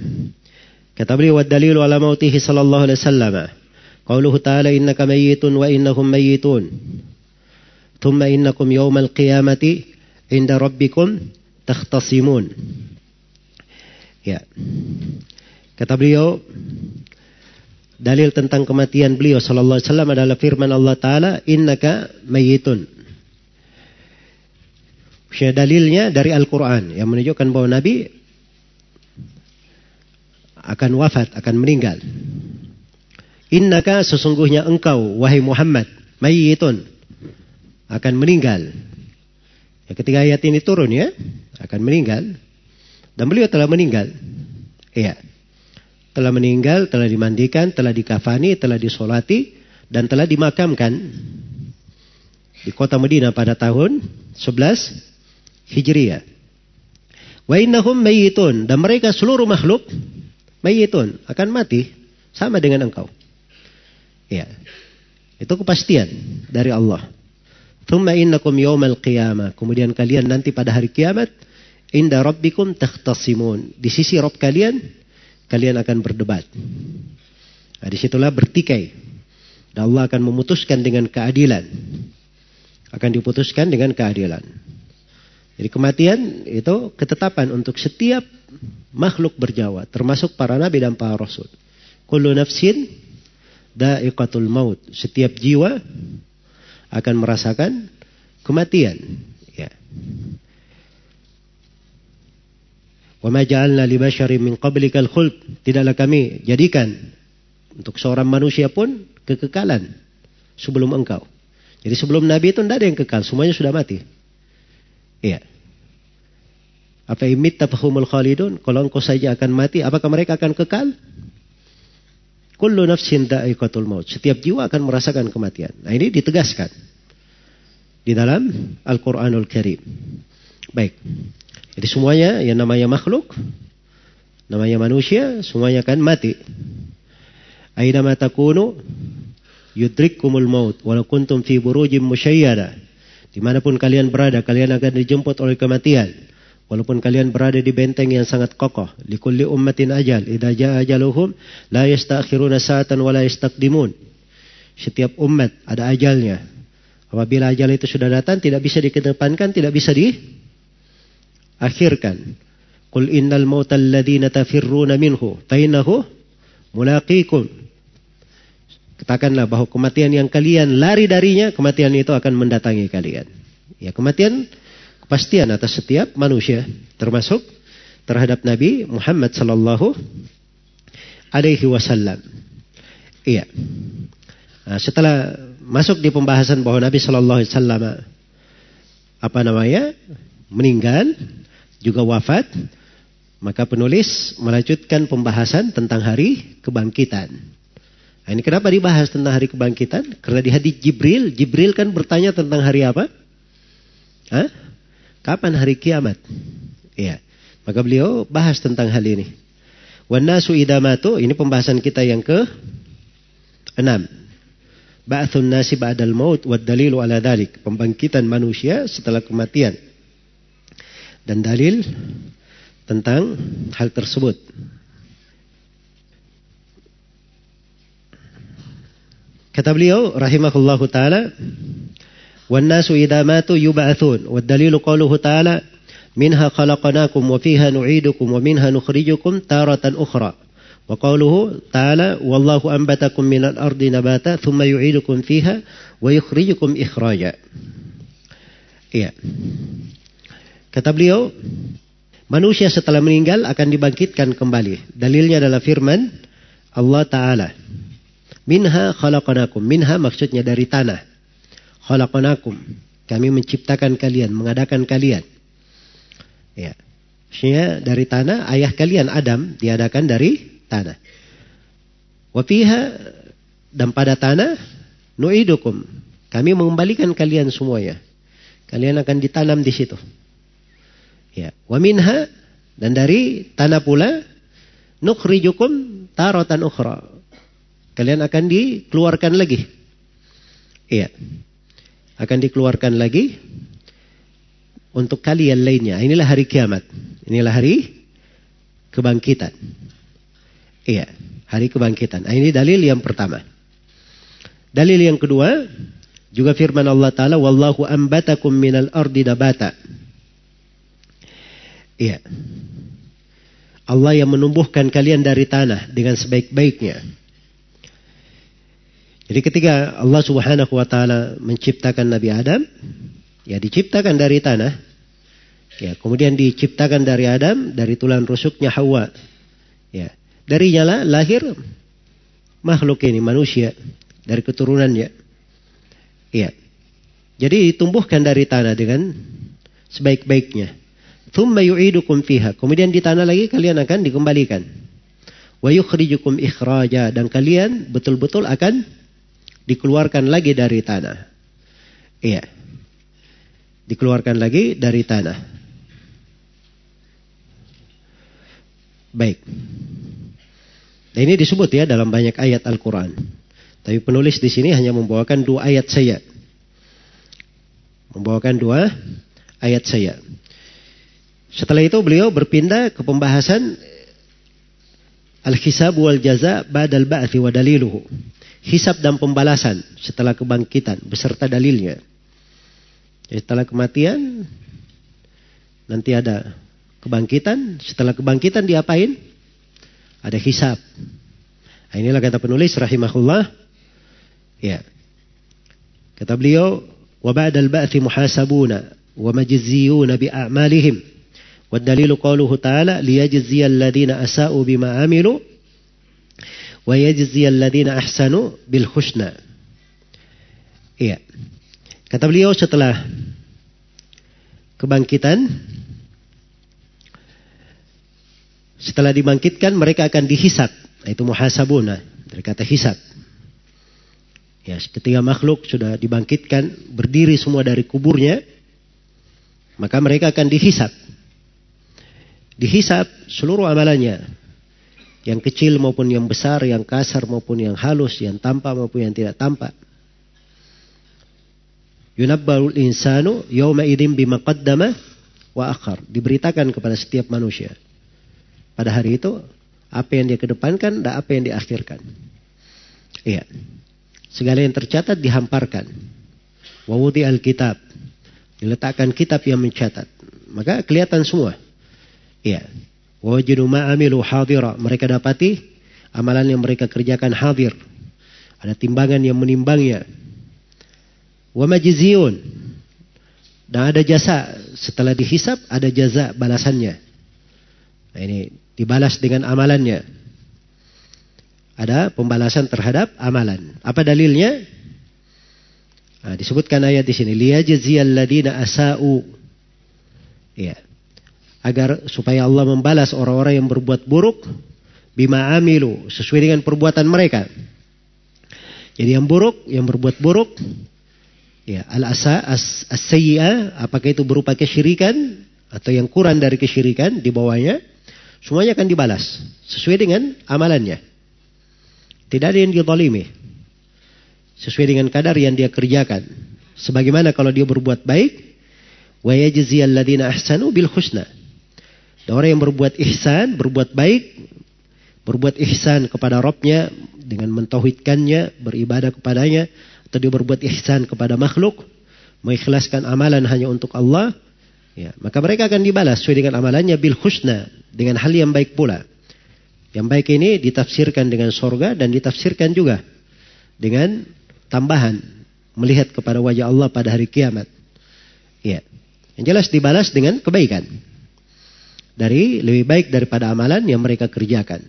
Kata beliau, "Wad-dalilu ala mautihi sallallahu alaihi wasallam." Qauluhu ta'ala innaka mayyitun wa innahum mayyitun. Thumma innakum yawmal qiyamati inda rabbikum takhtasimun. Ya. Kata beliau, dalil tentang kematian beliau sallallahu alaihi wasallam adalah firman Allah taala, "Innaka mayyitun." Dalilnya dari Al-Quran yang menunjukkan bahwa Nabi akan wafat, akan meninggal. Innaka sesungguhnya engkau, wahai Muhammad, mayyitun, akan meninggal. Ya, ketika ayat ini turun ya, akan meninggal. Dan beliau telah meninggal. Iya. Telah meninggal, telah dimandikan, telah dikafani, telah disolati, dan telah dimakamkan di kota Medina pada tahun 11 Hijriah. Wa innahum mayyitun dan mereka seluruh makhluk Mayitun akan mati sama dengan engkau. Ya. Itu kepastian dari Allah. Thumma innakum yawmal qiyamah. Kemudian kalian nanti pada hari kiamat inda rabbikum takhtasimun. Di sisi Rabb kalian kalian akan berdebat. Nah, di situlah bertikai. Dan Allah akan memutuskan dengan keadilan. Akan diputuskan dengan keadilan. Jadi kematian itu ketetapan untuk setiap makhluk berjawa, termasuk para nabi dan para rasul. Kullu nafsin da'iqatul maut. Setiap jiwa akan merasakan kematian. Ya. Wa ma ja'alna li basyarin min qablikal khuld. Tidaklah kami jadikan untuk seorang manusia pun kekekalan sebelum engkau. Jadi sebelum Nabi itu tidak ada yang kekal, semuanya sudah mati. Iya. Apa imit tafahumul khalidun? Kalau engkau saja akan mati, apakah mereka akan kekal? Kullu nafsin da'iqatul maut. Setiap jiwa akan merasakan kematian. Nah ini ditegaskan. Di dalam Al-Quranul Karim. Baik. Jadi semuanya yang namanya makhluk, namanya manusia, semuanya akan mati. Aina takunu yudrikkumul maut walau kuntum fi burujim musyayyada. Di mana pun kalian berada, kalian akan dijemput oleh kematian. Walaupun kalian berada di benteng yang sangat kokoh. Likulli ummatin ajal. Idha ja'a ajaluhum. La yastakhiruna sa'atan wa la yastakdimun. Setiap umat ada ajalnya. Apabila ajal itu sudah datang, tidak bisa dikedepankan, tidak bisa diakhirkan. Qul innal mautal ladhina tafirruna minhu. Fainahu mulaqikum. Katakanlah bahwa kematian yang kalian lari darinya, kematian itu akan mendatangi kalian. Ya, kematian kepastian atas setiap manusia, termasuk terhadap Nabi Muhammad sallallahu alaihi wasallam. Iya. Nah, setelah masuk di pembahasan bahwa Nabi sallallahu alaihi wasallam apa namanya? meninggal, juga wafat, maka penulis melanjutkan pembahasan tentang hari kebangkitan. Nah, ini kenapa dibahas tentang hari kebangkitan? Karena di hadis Jibril, Jibril kan bertanya tentang hari apa? Hah? Kapan hari kiamat? Iya. Maka beliau bahas tentang hal ini. Wanasu idamatu, ini pembahasan kita yang ke enam. Ba'thun nasi ba'dal maut wa dalilu ala dalik. Pembangkitan manusia setelah kematian. Dan dalil tentang hal tersebut. Kata beliau rahimahullahu taala, "Wan nasu idza matu yub'atsun." Wad dalilu qauluhu ta'ala, "Minha khalaqnakum wa fiha nu'idukum wa minha nukhrijukum taratan ukhra." Wa qauluhu ta'ala, "Wallahu anbatakum minal ardi nabata thumma yu'idukum fiha wa yukhrijukum ikhraja." Iya. Kata beliau, manusia setelah meninggal akan dibangkitkan kembali. Dalilnya adalah firman Allah Ta'ala. Minha khalaqanakum. Minha maksudnya dari tanah. Khalaqanakum. Kami menciptakan kalian, mengadakan kalian. Ya. Maksudnya dari tanah, ayah kalian Adam diadakan dari tanah. Wafiha dan pada tanah nu'idukum. Kami mengembalikan kalian semuanya. Kalian akan ditanam di situ. Ya, wa minha dan dari tanah pula nukhrijukum taratan ukhra. Kalian akan dikeluarkan lagi. Iya. Akan dikeluarkan lagi untuk kalian lainnya. Inilah hari kiamat. Inilah hari kebangkitan. Iya, hari kebangkitan. Nah, ini dalil yang pertama. Dalil yang kedua juga firman Allah taala wallahu ambatakum minal ardi nabata. Iya. Allah yang menumbuhkan kalian dari tanah dengan sebaik-baiknya. Jadi ketika Allah Subhanahu wa taala menciptakan Nabi Adam, ya diciptakan dari tanah. Ya, kemudian diciptakan dari Adam dari tulang rusuknya Hawa. Ya, darinya lah lahir makhluk ini manusia dari keturunannya. Iya. Jadi ditumbuhkan dari tanah dengan sebaik-baiknya. Thumma yu'idukum fiha. Kemudian di tanah lagi kalian akan dikembalikan. Wa yukhrijukum ikhraja. Dan kalian betul-betul akan dikeluarkan lagi dari tanah. Iya. Dikeluarkan lagi dari tanah. Baik. Nah, ini disebut ya dalam banyak ayat Al-Quran. Tapi penulis di sini hanya membawakan dua ayat saja. Membawakan dua ayat saja. Setelah itu beliau berpindah ke pembahasan Al-Hisab wal Jaza Ba'dal Ba'thi wa daliluhu Hisab dan pembalasan setelah kebangkitan beserta dalilnya. Jadi setelah kematian nanti ada kebangkitan. Setelah kebangkitan diapain? Ada hisab. Nah, inilah kata penulis rahimahullah. Ya. Kata beliau, wa ba'dal ba'thi muhasabuna wa majziyuna bi a'malihim والدليل قوله تعالى ليجزي الذين أساءوا بما عملوا wa yajziyal ahsanu bil husna. Iya. Kata beliau setelah kebangkitan setelah dibangkitkan mereka akan dihisap. Nah, itu muhasabuna dari kata hisap. Ya, ketika makhluk sudah dibangkitkan, berdiri semua dari kuburnya, maka mereka akan dihisap. Dihisap seluruh amalannya, yang kecil maupun yang besar, yang kasar maupun yang halus, yang tampak maupun yang tidak tampak. Yunabbarul insanu yawma idin bima qaddama wa akhar. Diberitakan kepada setiap manusia. Pada hari itu, apa yang dia kedepankan dan apa yang diakhirkan. Iya. Segala yang tercatat dihamparkan. Wawudi al-kitab. Diletakkan kitab yang mencatat. Maka kelihatan semua. Ya. Wajidu ma'amilu hadira. Mereka dapati amalan yang mereka kerjakan hadir. Ada timbangan yang menimbangnya. Wa majiziyun. Dan ada jasa. Setelah dihisap ada jaza balasannya. Nah ini dibalas dengan amalannya. Ada pembalasan terhadap amalan. Apa dalilnya? Nah, disebutkan ayat di sini. Liyajziyal ladina asa'u. Ya agar supaya Allah membalas orang-orang yang berbuat buruk bima amilu sesuai dengan perbuatan mereka. Jadi yang buruk, yang berbuat buruk Ya, al-asa as-sayyi'ah apakah itu berupa kesyirikan atau yang kurang dari kesyirikan di bawahnya, semuanya akan dibalas sesuai dengan amalannya. Tidak ada yang dizalimi. Sesuai dengan kadar yang dia kerjakan. Sebagaimana kalau dia berbuat baik, wa yajziyal ladina ahsanu bil husna. Dan orang yang berbuat ihsan, berbuat baik, berbuat ihsan kepada Robnya dengan mentauhidkannya, beribadah kepadanya, atau dia berbuat ihsan kepada makhluk, mengikhlaskan amalan hanya untuk Allah, ya, maka mereka akan dibalas sesuai dengan amalannya bil husna, dengan hal yang baik pula. Yang baik ini ditafsirkan dengan sorga dan ditafsirkan juga dengan tambahan melihat kepada wajah Allah pada hari kiamat. Ya. Yang jelas dibalas dengan kebaikan Dari lebih baik daripada amalan yang mereka kerjakan.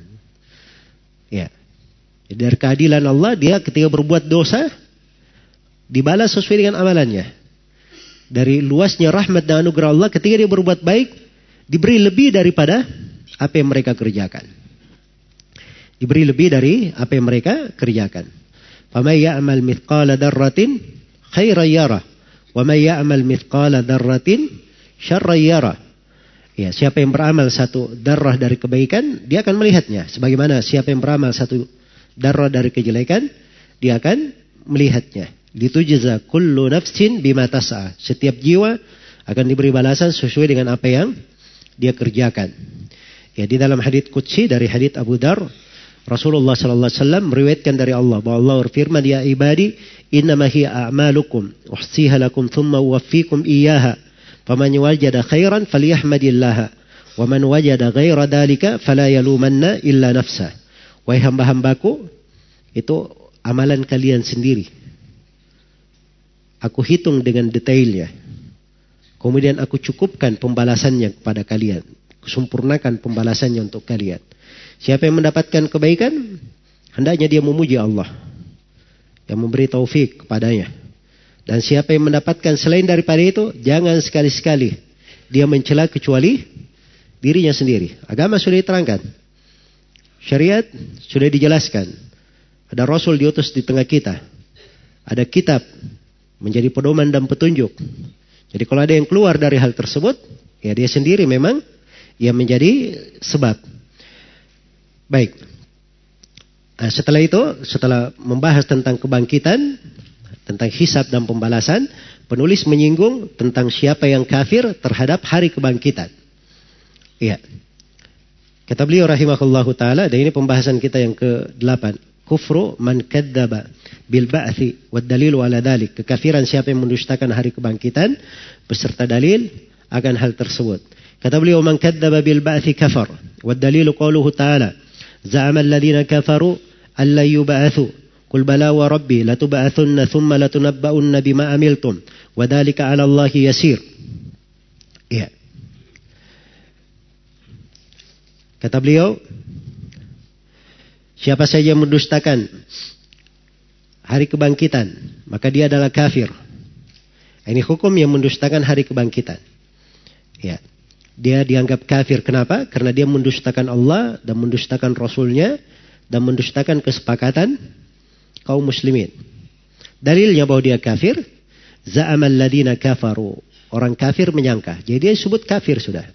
Ya. Dari keadilan Allah dia ketika berbuat dosa dibalas sesuai dengan amalannya. Dari luasnya rahmat dan anugerah Allah ketika dia berbuat baik, diberi lebih daripada apa yang mereka kerjakan. Diberi lebih dari apa yang mereka kerjakan. فَمَنْ يَعْمَلْ مِثْقَالَ ذَرَّةٍ خَيْرًا يَرَهُ وَمَنْ يَعْمَلْ مِثْقَالَ ذَرَّةٍ شَرًّا يَرَهُ Ya, siapa yang beramal satu darah dari kebaikan, dia akan melihatnya. Sebagaimana siapa yang beramal satu darah dari kejelekan, dia akan melihatnya. Litujza kullu nafsin bima tas'a. Setiap jiwa akan diberi balasan sesuai dengan apa yang dia kerjakan. Ya di dalam hadits qudsi dari hadits Abu Dar Rasulullah sallallahu alaihi wasallam meriwayatkan dari Allah bahwa Allah berfirman ya ibadi innama hiya a'malukum uhsiha lakum thumma uwaffikum iyyaha faman wajada khairan falyahmadillah wa man wajada ghaira dalika fala yalumanna illa nafsa wahai hamba-hambaku itu amalan kalian sendiri Aku hitung dengan detailnya. Kemudian aku cukupkan pembalasannya kepada kalian. Sempurnakan pembalasannya untuk kalian. Siapa yang mendapatkan kebaikan, hendaknya dia memuji Allah. Yang memberi taufik kepadanya. Dan siapa yang mendapatkan selain daripada itu, jangan sekali-sekali dia mencela kecuali dirinya sendiri. Agama sudah diterangkan. Syariat sudah dijelaskan. Ada Rasul diutus di tengah kita. Ada kitab menjadi pedoman dan petunjuk. Jadi kalau ada yang keluar dari hal tersebut, ya dia sendiri memang yang menjadi sebab. Baik. Nah, setelah itu, setelah membahas tentang kebangkitan, tentang hisab dan pembalasan, penulis menyinggung tentang siapa yang kafir terhadap hari kebangkitan. Iya. Kata beliau rahimahullahu taala dan ini pembahasan kita yang ke-8 kufru man kadzdzaba bil ba'thi wad dalilu ala dalik. Kekafiran siapa yang mendustakan hari kebangkitan beserta dalil akan hal tersebut. Kata beliau man kadzdzaba bil ba'thi kafar. Wad dalilu qauluhu ta'ala. Za'ama alladziina kafaru an la. Wa rabbi latub'atsunna thumma latunabba'unna bima amiltum. Wa dzalika 'ala Allah yasir. Ya. Kata beliau, Siapa saja yang mendustakan hari kebangkitan, maka dia adalah kafir. Ini hukum yang mendustakan hari kebangkitan. Ya. Dia dianggap kafir. Kenapa? Karena dia mendustakan Allah dan mendustakan Rasulnya dan mendustakan kesepakatan kaum muslimin. Dalilnya bahwa dia kafir, za'amal ladina kafaru. Orang kafir menyangka. Jadi dia disebut kafir sudah.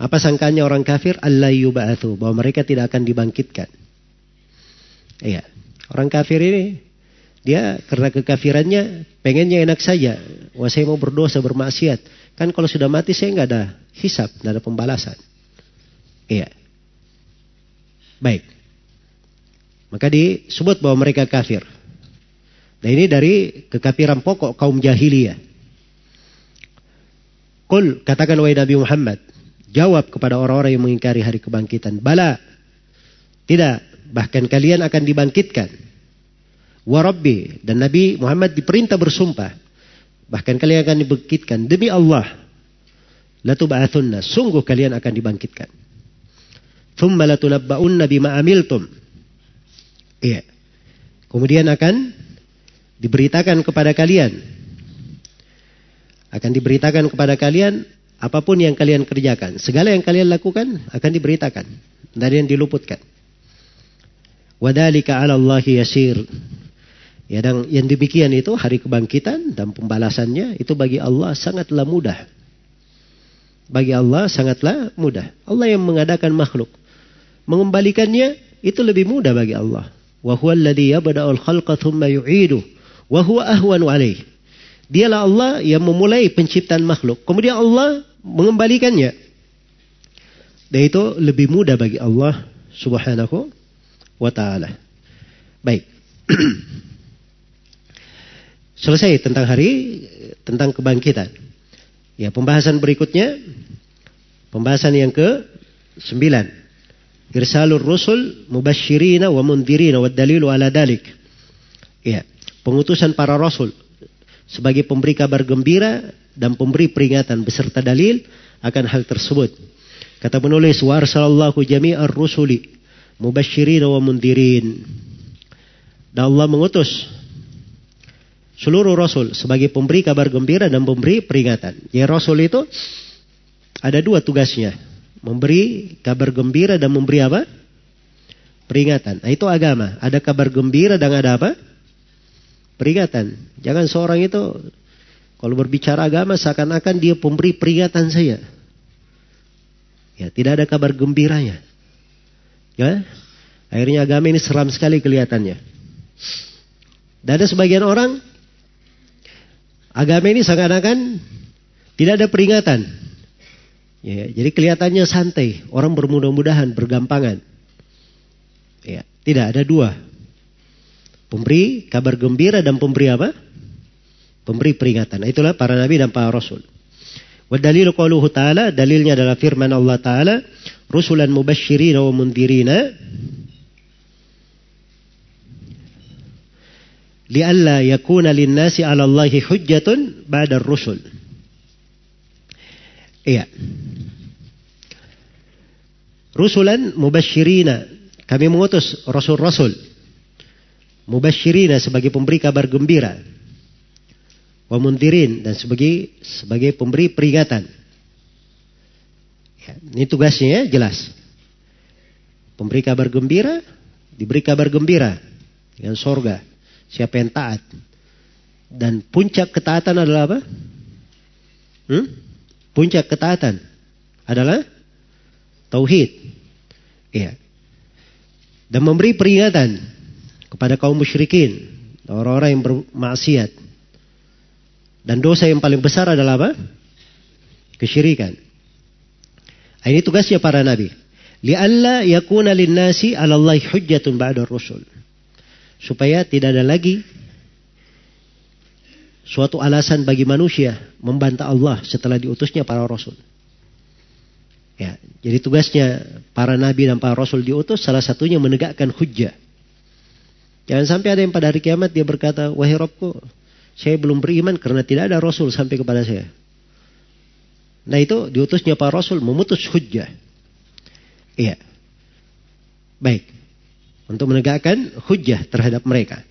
Apa sangkanya orang kafir? Allah yuba'athu. Bahwa mereka tidak akan dibangkitkan. Iya. Orang kafir ini, dia karena kekafirannya pengennya enak saja. Wah saya mau berdosa, bermaksiat. Kan kalau sudah mati saya nggak ada hisap, nggak ada pembalasan. Iya. Baik. Maka disebut bahwa mereka kafir. Nah ini dari kekafiran pokok kaum jahiliyah. Kul katakan wahai Nabi Muhammad. Jawab kepada orang-orang yang mengingkari hari kebangkitan. Bala. Tidak. Bahkan kalian akan dibangkitkan. Warabbi. Dan Nabi Muhammad diperintah bersumpah. Bahkan kalian akan dibangkitkan. Demi Allah. Latuba'athunna. Sungguh kalian akan dibangkitkan. Thumma latunabba'unna bima amiltum. Iya. Kemudian akan diberitakan kepada kalian. Akan diberitakan kepada kalian Apa pun yang kalian kerjakan, segala yang kalian lakukan akan diberitakan. Dari yang diluputkan. Wadalika ala Allah yasir. Ya dan yang demikian itu hari kebangkitan dan pembalasannya itu bagi Allah sangatlah mudah. Bagi Allah sangatlah mudah. Allah yang mengadakan makhluk. Mengembalikannya itu lebih mudah bagi Allah. Wa huwa alladhi yabda'ul khalqa thumma yu'idu wa huwa ahwanu alaih. Dialah Allah yang memulai penciptaan makhluk. Kemudian Allah mengembalikannya. Dan itu lebih mudah bagi Allah subhanahu wa ta'ala. Baik. Selesai tentang hari, tentang kebangkitan. Ya, pembahasan berikutnya, pembahasan yang ke sembilan. Irsalur rusul mubashirina wa mundirina wa dalilu ala dalik. Ya, pengutusan para rasul sebagai pemberi kabar gembira dan pemberi peringatan beserta dalil akan hal tersebut. Kata penulis, wa arsalallahu jami'ar rusuli mubashirina wa mundirin. Dan Allah mengutus seluruh rasul sebagai pemberi kabar gembira dan pemberi peringatan. Ya rasul itu ada dua tugasnya. Memberi kabar gembira dan memberi apa? Peringatan. Nah itu agama. Ada kabar gembira dan ada apa? Peringatan. Jangan seorang itu kalau berbicara agama seakan-akan dia pemberi peringatan saya. Ya, tidak ada kabar gembiranya. Ya. Akhirnya agama ini seram sekali kelihatannya. Dan ada sebagian orang Agama ini seakan-akan tidak ada peringatan. Ya, jadi kelihatannya santai, orang bermudah-mudahan, bergampangan. Ya, tidak ada dua. Pemberi kabar gembira dan pemberi apa? Pemberi peringatan. Itulah para nabi dan para rasul. Wa dalilu qauluhu ta'ala, dalilnya adalah firman Allah Ta'ala, rusulan mubashirin wa mundirina lialla yakuna linnasi 'ala Allahi hujjatun ba'da rusul. Iya. Rusulan mubasyirina. Kami mengutus rasul-rasul. Mubasyirina sebagai pemberi kabar gembira. Wa mundirin dan sebagai sebagai pemberi peringatan. Ya, ini tugasnya ya, jelas. Pemberi kabar gembira, diberi kabar gembira dengan sorga. Siapa yang taat. Dan puncak ketaatan adalah apa? Hmm? Puncak ketaatan adalah tauhid. Iya. Dan memberi peringatan kepada kaum musyrikin, orang-orang yang bermaksiat. Dan dosa yang paling besar adalah apa? Kesyirikan. Ini tugasnya para nabi. Li'alla yakuna linnasi 'ala Allah hujjatun ba'da rusul supaya tidak ada lagi suatu alasan bagi manusia membantah Allah setelah diutusnya para rasul. Ya, jadi tugasnya para nabi dan para rasul diutus salah satunya menegakkan hujjah. Jangan sampai ada yang pada hari kiamat dia berkata, "Wahai Rabbku, saya belum beriman karena tidak ada rasul sampai kepada saya." Nah, itu diutusnya para rasul memutus hujjah. Iya. Baik untuk menegakkan hujah terhadap mereka.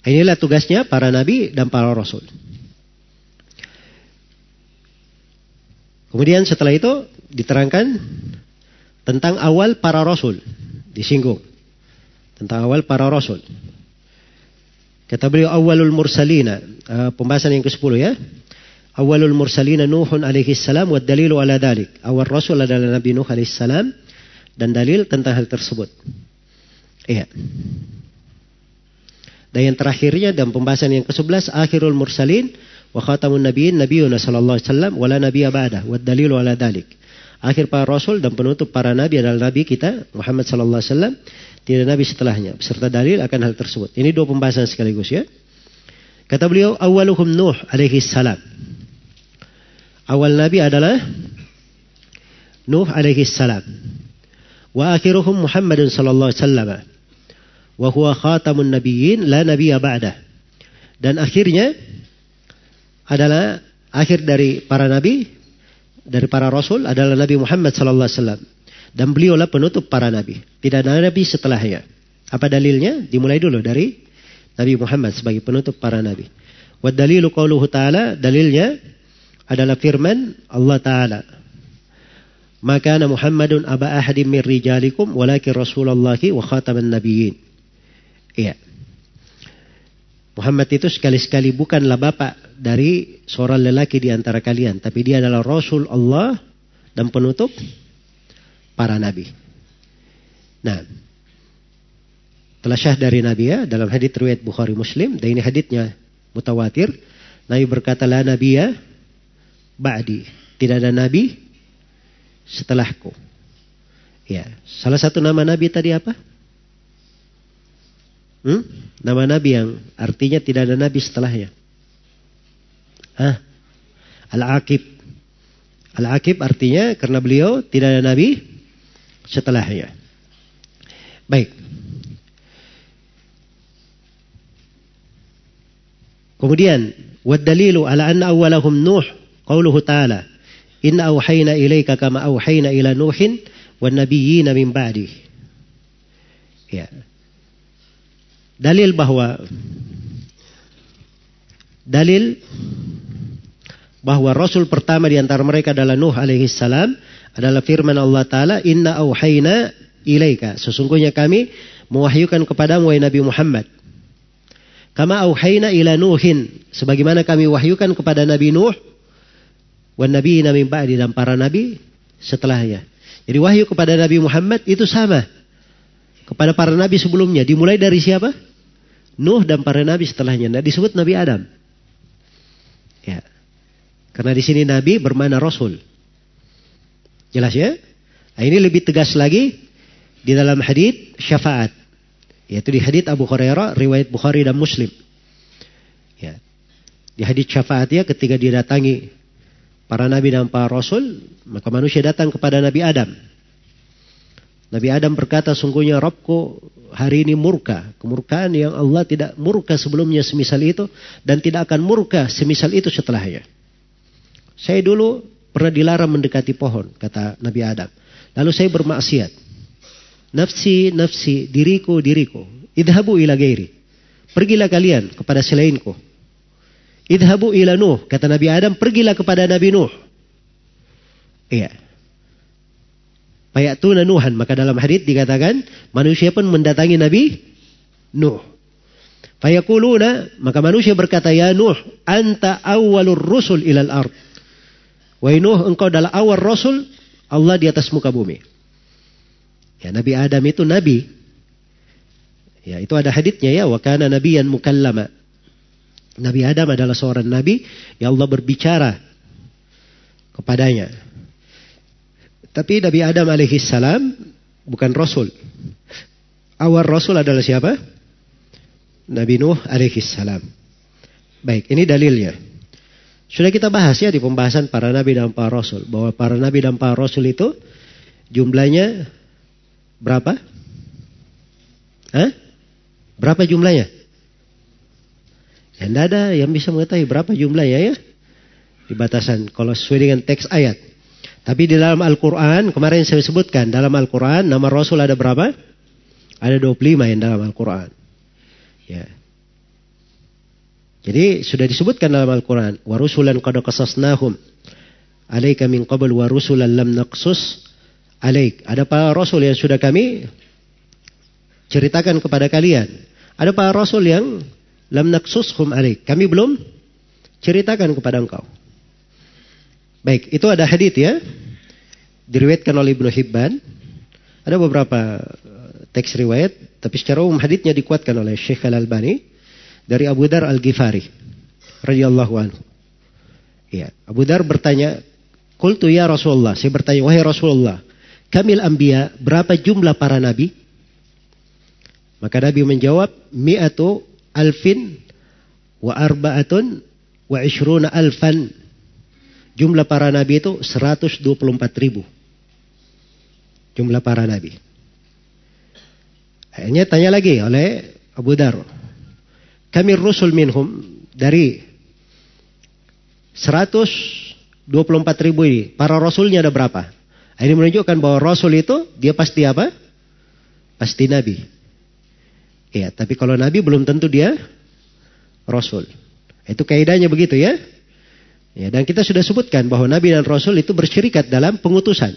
Inilah tugasnya para nabi dan para rasul. Kemudian setelah itu diterangkan tentang awal para rasul. Disinggung. Tentang awal para rasul. Kata beliau awalul mursalina. Uh, pembahasan yang ke-10 ya. Awalul mursalina Nuhun alaihi salam wa dalilu ala dalik. Awal rasul adalah Nabi Nuh alaihi salam dan dalil tentang hal tersebut. Iya. Dan yang terakhirnya dalam pembahasan yang ke-11 akhirul mursalin wa khatamun nabiyyin nabiyuna sallallahu alaihi wasallam wala nabiyya ba'da wa dalilu ala dalik. Akhir para rasul dan penutup para nabi adalah nabi kita Muhammad sallallahu alaihi wasallam tidak nabi setelahnya beserta dalil akan hal tersebut. Ini dua pembahasan sekaligus ya. Kata beliau awaluhum Nuh alaihi salam. Awal nabi adalah Nuh alaihi salam. Wa akhiruhum Muhammadun sallallahu alaihi wasallam. Wa huwa khatamun nabiyyin la nabiyya ba'dah. Dan akhirnya adalah akhir dari para nabi dari para rasul adalah Nabi Muhammad sallallahu alaihi wasallam dan beliaulah penutup para nabi. Tidak ada nabi setelahnya. Apa dalilnya? Dimulai dulu dari Nabi Muhammad sebagai penutup para nabi. Wa dalilu qauluhu ta'ala dalilnya adalah firman Allah taala maka Muhammadun aba ahadim min rijalikum walakin Rasulullahi wa khataman nabiyyin. Iya. Muhammad itu sekali-sekali bukanlah bapak dari seorang lelaki di antara kalian, tapi dia adalah Rasul Allah dan penutup para nabi. Nah, telah syah dari Nabi ya dalam hadits riwayat Bukhari Muslim dan ini haditsnya mutawatir. Nabi berkata la nabiya ba'di. Tidak ada nabi setelahku. Ya, salah satu nama nabi tadi apa? Hmm? Nama nabi yang artinya tidak ada nabi setelahnya. Hah? Al-Aqib. Al-Aqib artinya karena beliau tidak ada nabi setelahnya. Baik. Kemudian, wad dalilu ala anna awwalahum Nuh, qauluhu ta'ala, "Inna awhayna ilaika kama awhayna ila Nuhin wan nabiyyina min ba'di." Ya. Dalil bahwa dalil bahwa rasul pertama di antara mereka adalah Nuh alaihi salam adalah firman Allah taala inna auhayna ilaika sesungguhnya kami mewahyukan kepadamu wahai Nabi Muhammad Kama auhayna ila Nuhin. Sebagaimana kami wahyukan kepada Nabi Nuh. Wan Nabi Nabi Ba'di dan para Nabi setelahnya. Jadi wahyu kepada Nabi Muhammad itu sama. Kepada para Nabi sebelumnya. Dimulai dari siapa? Nuh dan para Nabi setelahnya. Nah, disebut Nabi Adam. Ya. Karena di sini Nabi bermana Rasul. Jelas ya? Nah, ini lebih tegas lagi di dalam hadis syafaat. Yaitu di hadits Abu Hurairah, riwayat Bukhari dan Muslim. Ya. Di hadits syafaatnya ketika dia datangi para nabi dan para rasul, maka manusia datang kepada Nabi Adam. Nabi Adam berkata, sungguhnya Robku hari ini murka. Kemurkaan yang Allah tidak murka sebelumnya semisal itu. Dan tidak akan murka semisal itu setelahnya. Saya dulu pernah dilarang mendekati pohon, kata Nabi Adam. Lalu saya bermaksiat. Nafsi, nafsi, diriku, diriku. Idhabu ila gairi. Pergilah kalian kepada selainku. Idhabu ila Nuh. Kata Nabi Adam, pergilah kepada Nabi Nuh. Iya. Payatuna Nuhan. Maka dalam hadis dikatakan, manusia pun mendatangi Nabi Nuh. Fayakuluna, maka manusia berkata, Ya Nuh, anta awalur rusul ilal ard. Wahai Nuh, engkau adalah awal rasul Allah di atas muka bumi. Ya, Nabi Adam itu nabi. Ya, itu ada haditsnya ya, wa kana nabiyan mukallama. Nabi Adam adalah seorang nabi yang Allah berbicara kepadanya. Tapi Nabi Adam alaihi salam bukan rasul. Awal rasul adalah siapa? Nabi Nuh alaihi salam. Baik, ini dalilnya. Sudah kita bahas ya di pembahasan para nabi dan para rasul bahwa para nabi dan para rasul itu jumlahnya Berapa? Hah? Berapa jumlahnya? Ya, ada yang bisa mengetahui berapa jumlahnya ya. Di batasan kalau sesuai dengan teks ayat. Tapi di dalam Al-Quran, kemarin saya sebutkan, dalam Al-Quran nama Rasul ada berapa? Ada 25 yang dalam Al-Quran. Ya. Jadi sudah disebutkan dalam Al-Quran. Warusulan qad qasasnahum. Alaika min qabl warusulan lam naqsus alaik. Ada para rasul yang sudah kami ceritakan kepada kalian. Ada para rasul yang lam naksushum alaik. Kami belum ceritakan kepada engkau. Baik, itu ada hadith ya. Diriwayatkan oleh Ibnu Hibban. Ada beberapa uh, teks riwayat, tapi secara umum hadithnya dikuatkan oleh Syekh Al-Albani dari Abu Dar Al-Ghifari radhiyallahu anhu. Ya, Abu Dar bertanya, "Qultu ya Rasulullah." Saya bertanya, "Wahai Rasulullah, kamil ambia, berapa jumlah para nabi? Maka Nabi menjawab, mi'atu alfin wa arba'atun wa ishruna alfan. Jumlah para nabi itu 124 ribu. Jumlah para nabi. Akhirnya tanya lagi oleh Abu Dar. Kami rusul minhum dari 124 ribu ini. Para rasulnya ada berapa? Ini menunjukkan bahwa Rasul itu dia pasti apa? Pasti Nabi. Ya, tapi kalau Nabi belum tentu dia Rasul. Itu kaidahnya begitu ya. Ya, dan kita sudah sebutkan bahwa Nabi dan Rasul itu bersyirikat dalam pengutusan.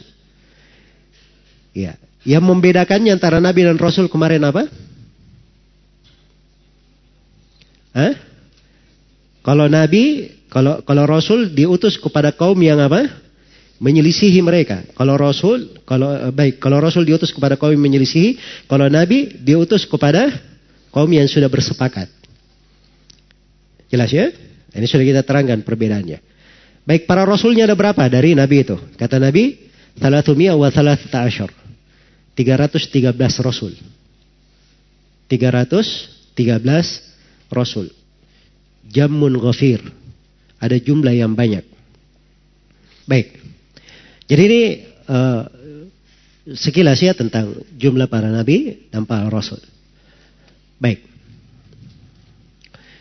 Ya, yang membedakannya antara Nabi dan Rasul kemarin apa? Hah? Kalau Nabi, kalau kalau Rasul diutus kepada kaum yang apa? Menyelisihi mereka. Kalau Rasul, kalau eh, baik, kalau Rasul diutus kepada kaum yang menyelisihi, kalau Nabi diutus kepada kaum yang sudah bersepakat. Jelas ya? Ini sudah kita terangkan perbedaannya. Baik, para rasulnya ada berapa dari Nabi itu? Kata Nabi, 300 wa 13. 313 rasul. 313 rasul. Jamun ghafir. Ada jumlah yang banyak. Baik. Jadi ini uh, sekilas ya tentang jumlah para nabi dan para rasul. Baik.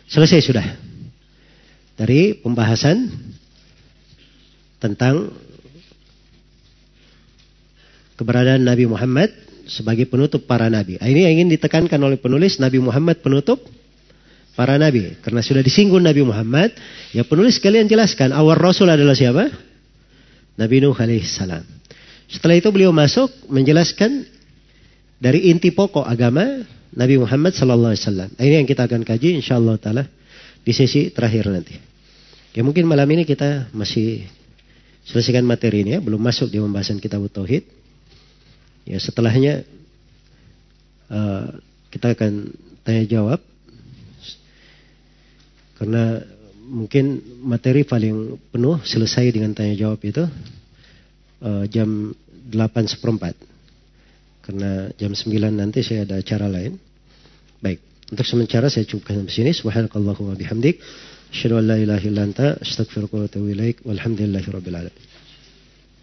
Selesai sudah. Dari pembahasan tentang keberadaan Nabi Muhammad sebagai penutup para nabi. Ini yang ingin ditekankan oleh penulis Nabi Muhammad penutup para nabi. Karena sudah disinggung Nabi Muhammad, ya penulis kalian jelaskan awal Rasul adalah siapa? Nabi Nuh alaihissalam. Setelah itu beliau masuk menjelaskan dari inti pokok agama Nabi Muhammad sallallahu alaihi wasallam. Ini yang kita akan kaji insyaallah taala di sesi terakhir nanti. Ya mungkin malam ini kita masih selesaikan materi ini ya, belum masuk di pembahasan kitab tauhid. Ya setelahnya uh, kita akan tanya jawab karena mungkin materi paling penuh selesai dengan tanya jawab itu uh, jam 8 seperempat. Karena jam 9 nanti saya ada acara lain. Baik, untuk sementara saya cukupkan sampai sini. Subhanakallahumma bihamdik. Asyhadu an la ilaha illa anta astaghfiruka wa atubu ilaik. Walhamdulillahirabbil alamin.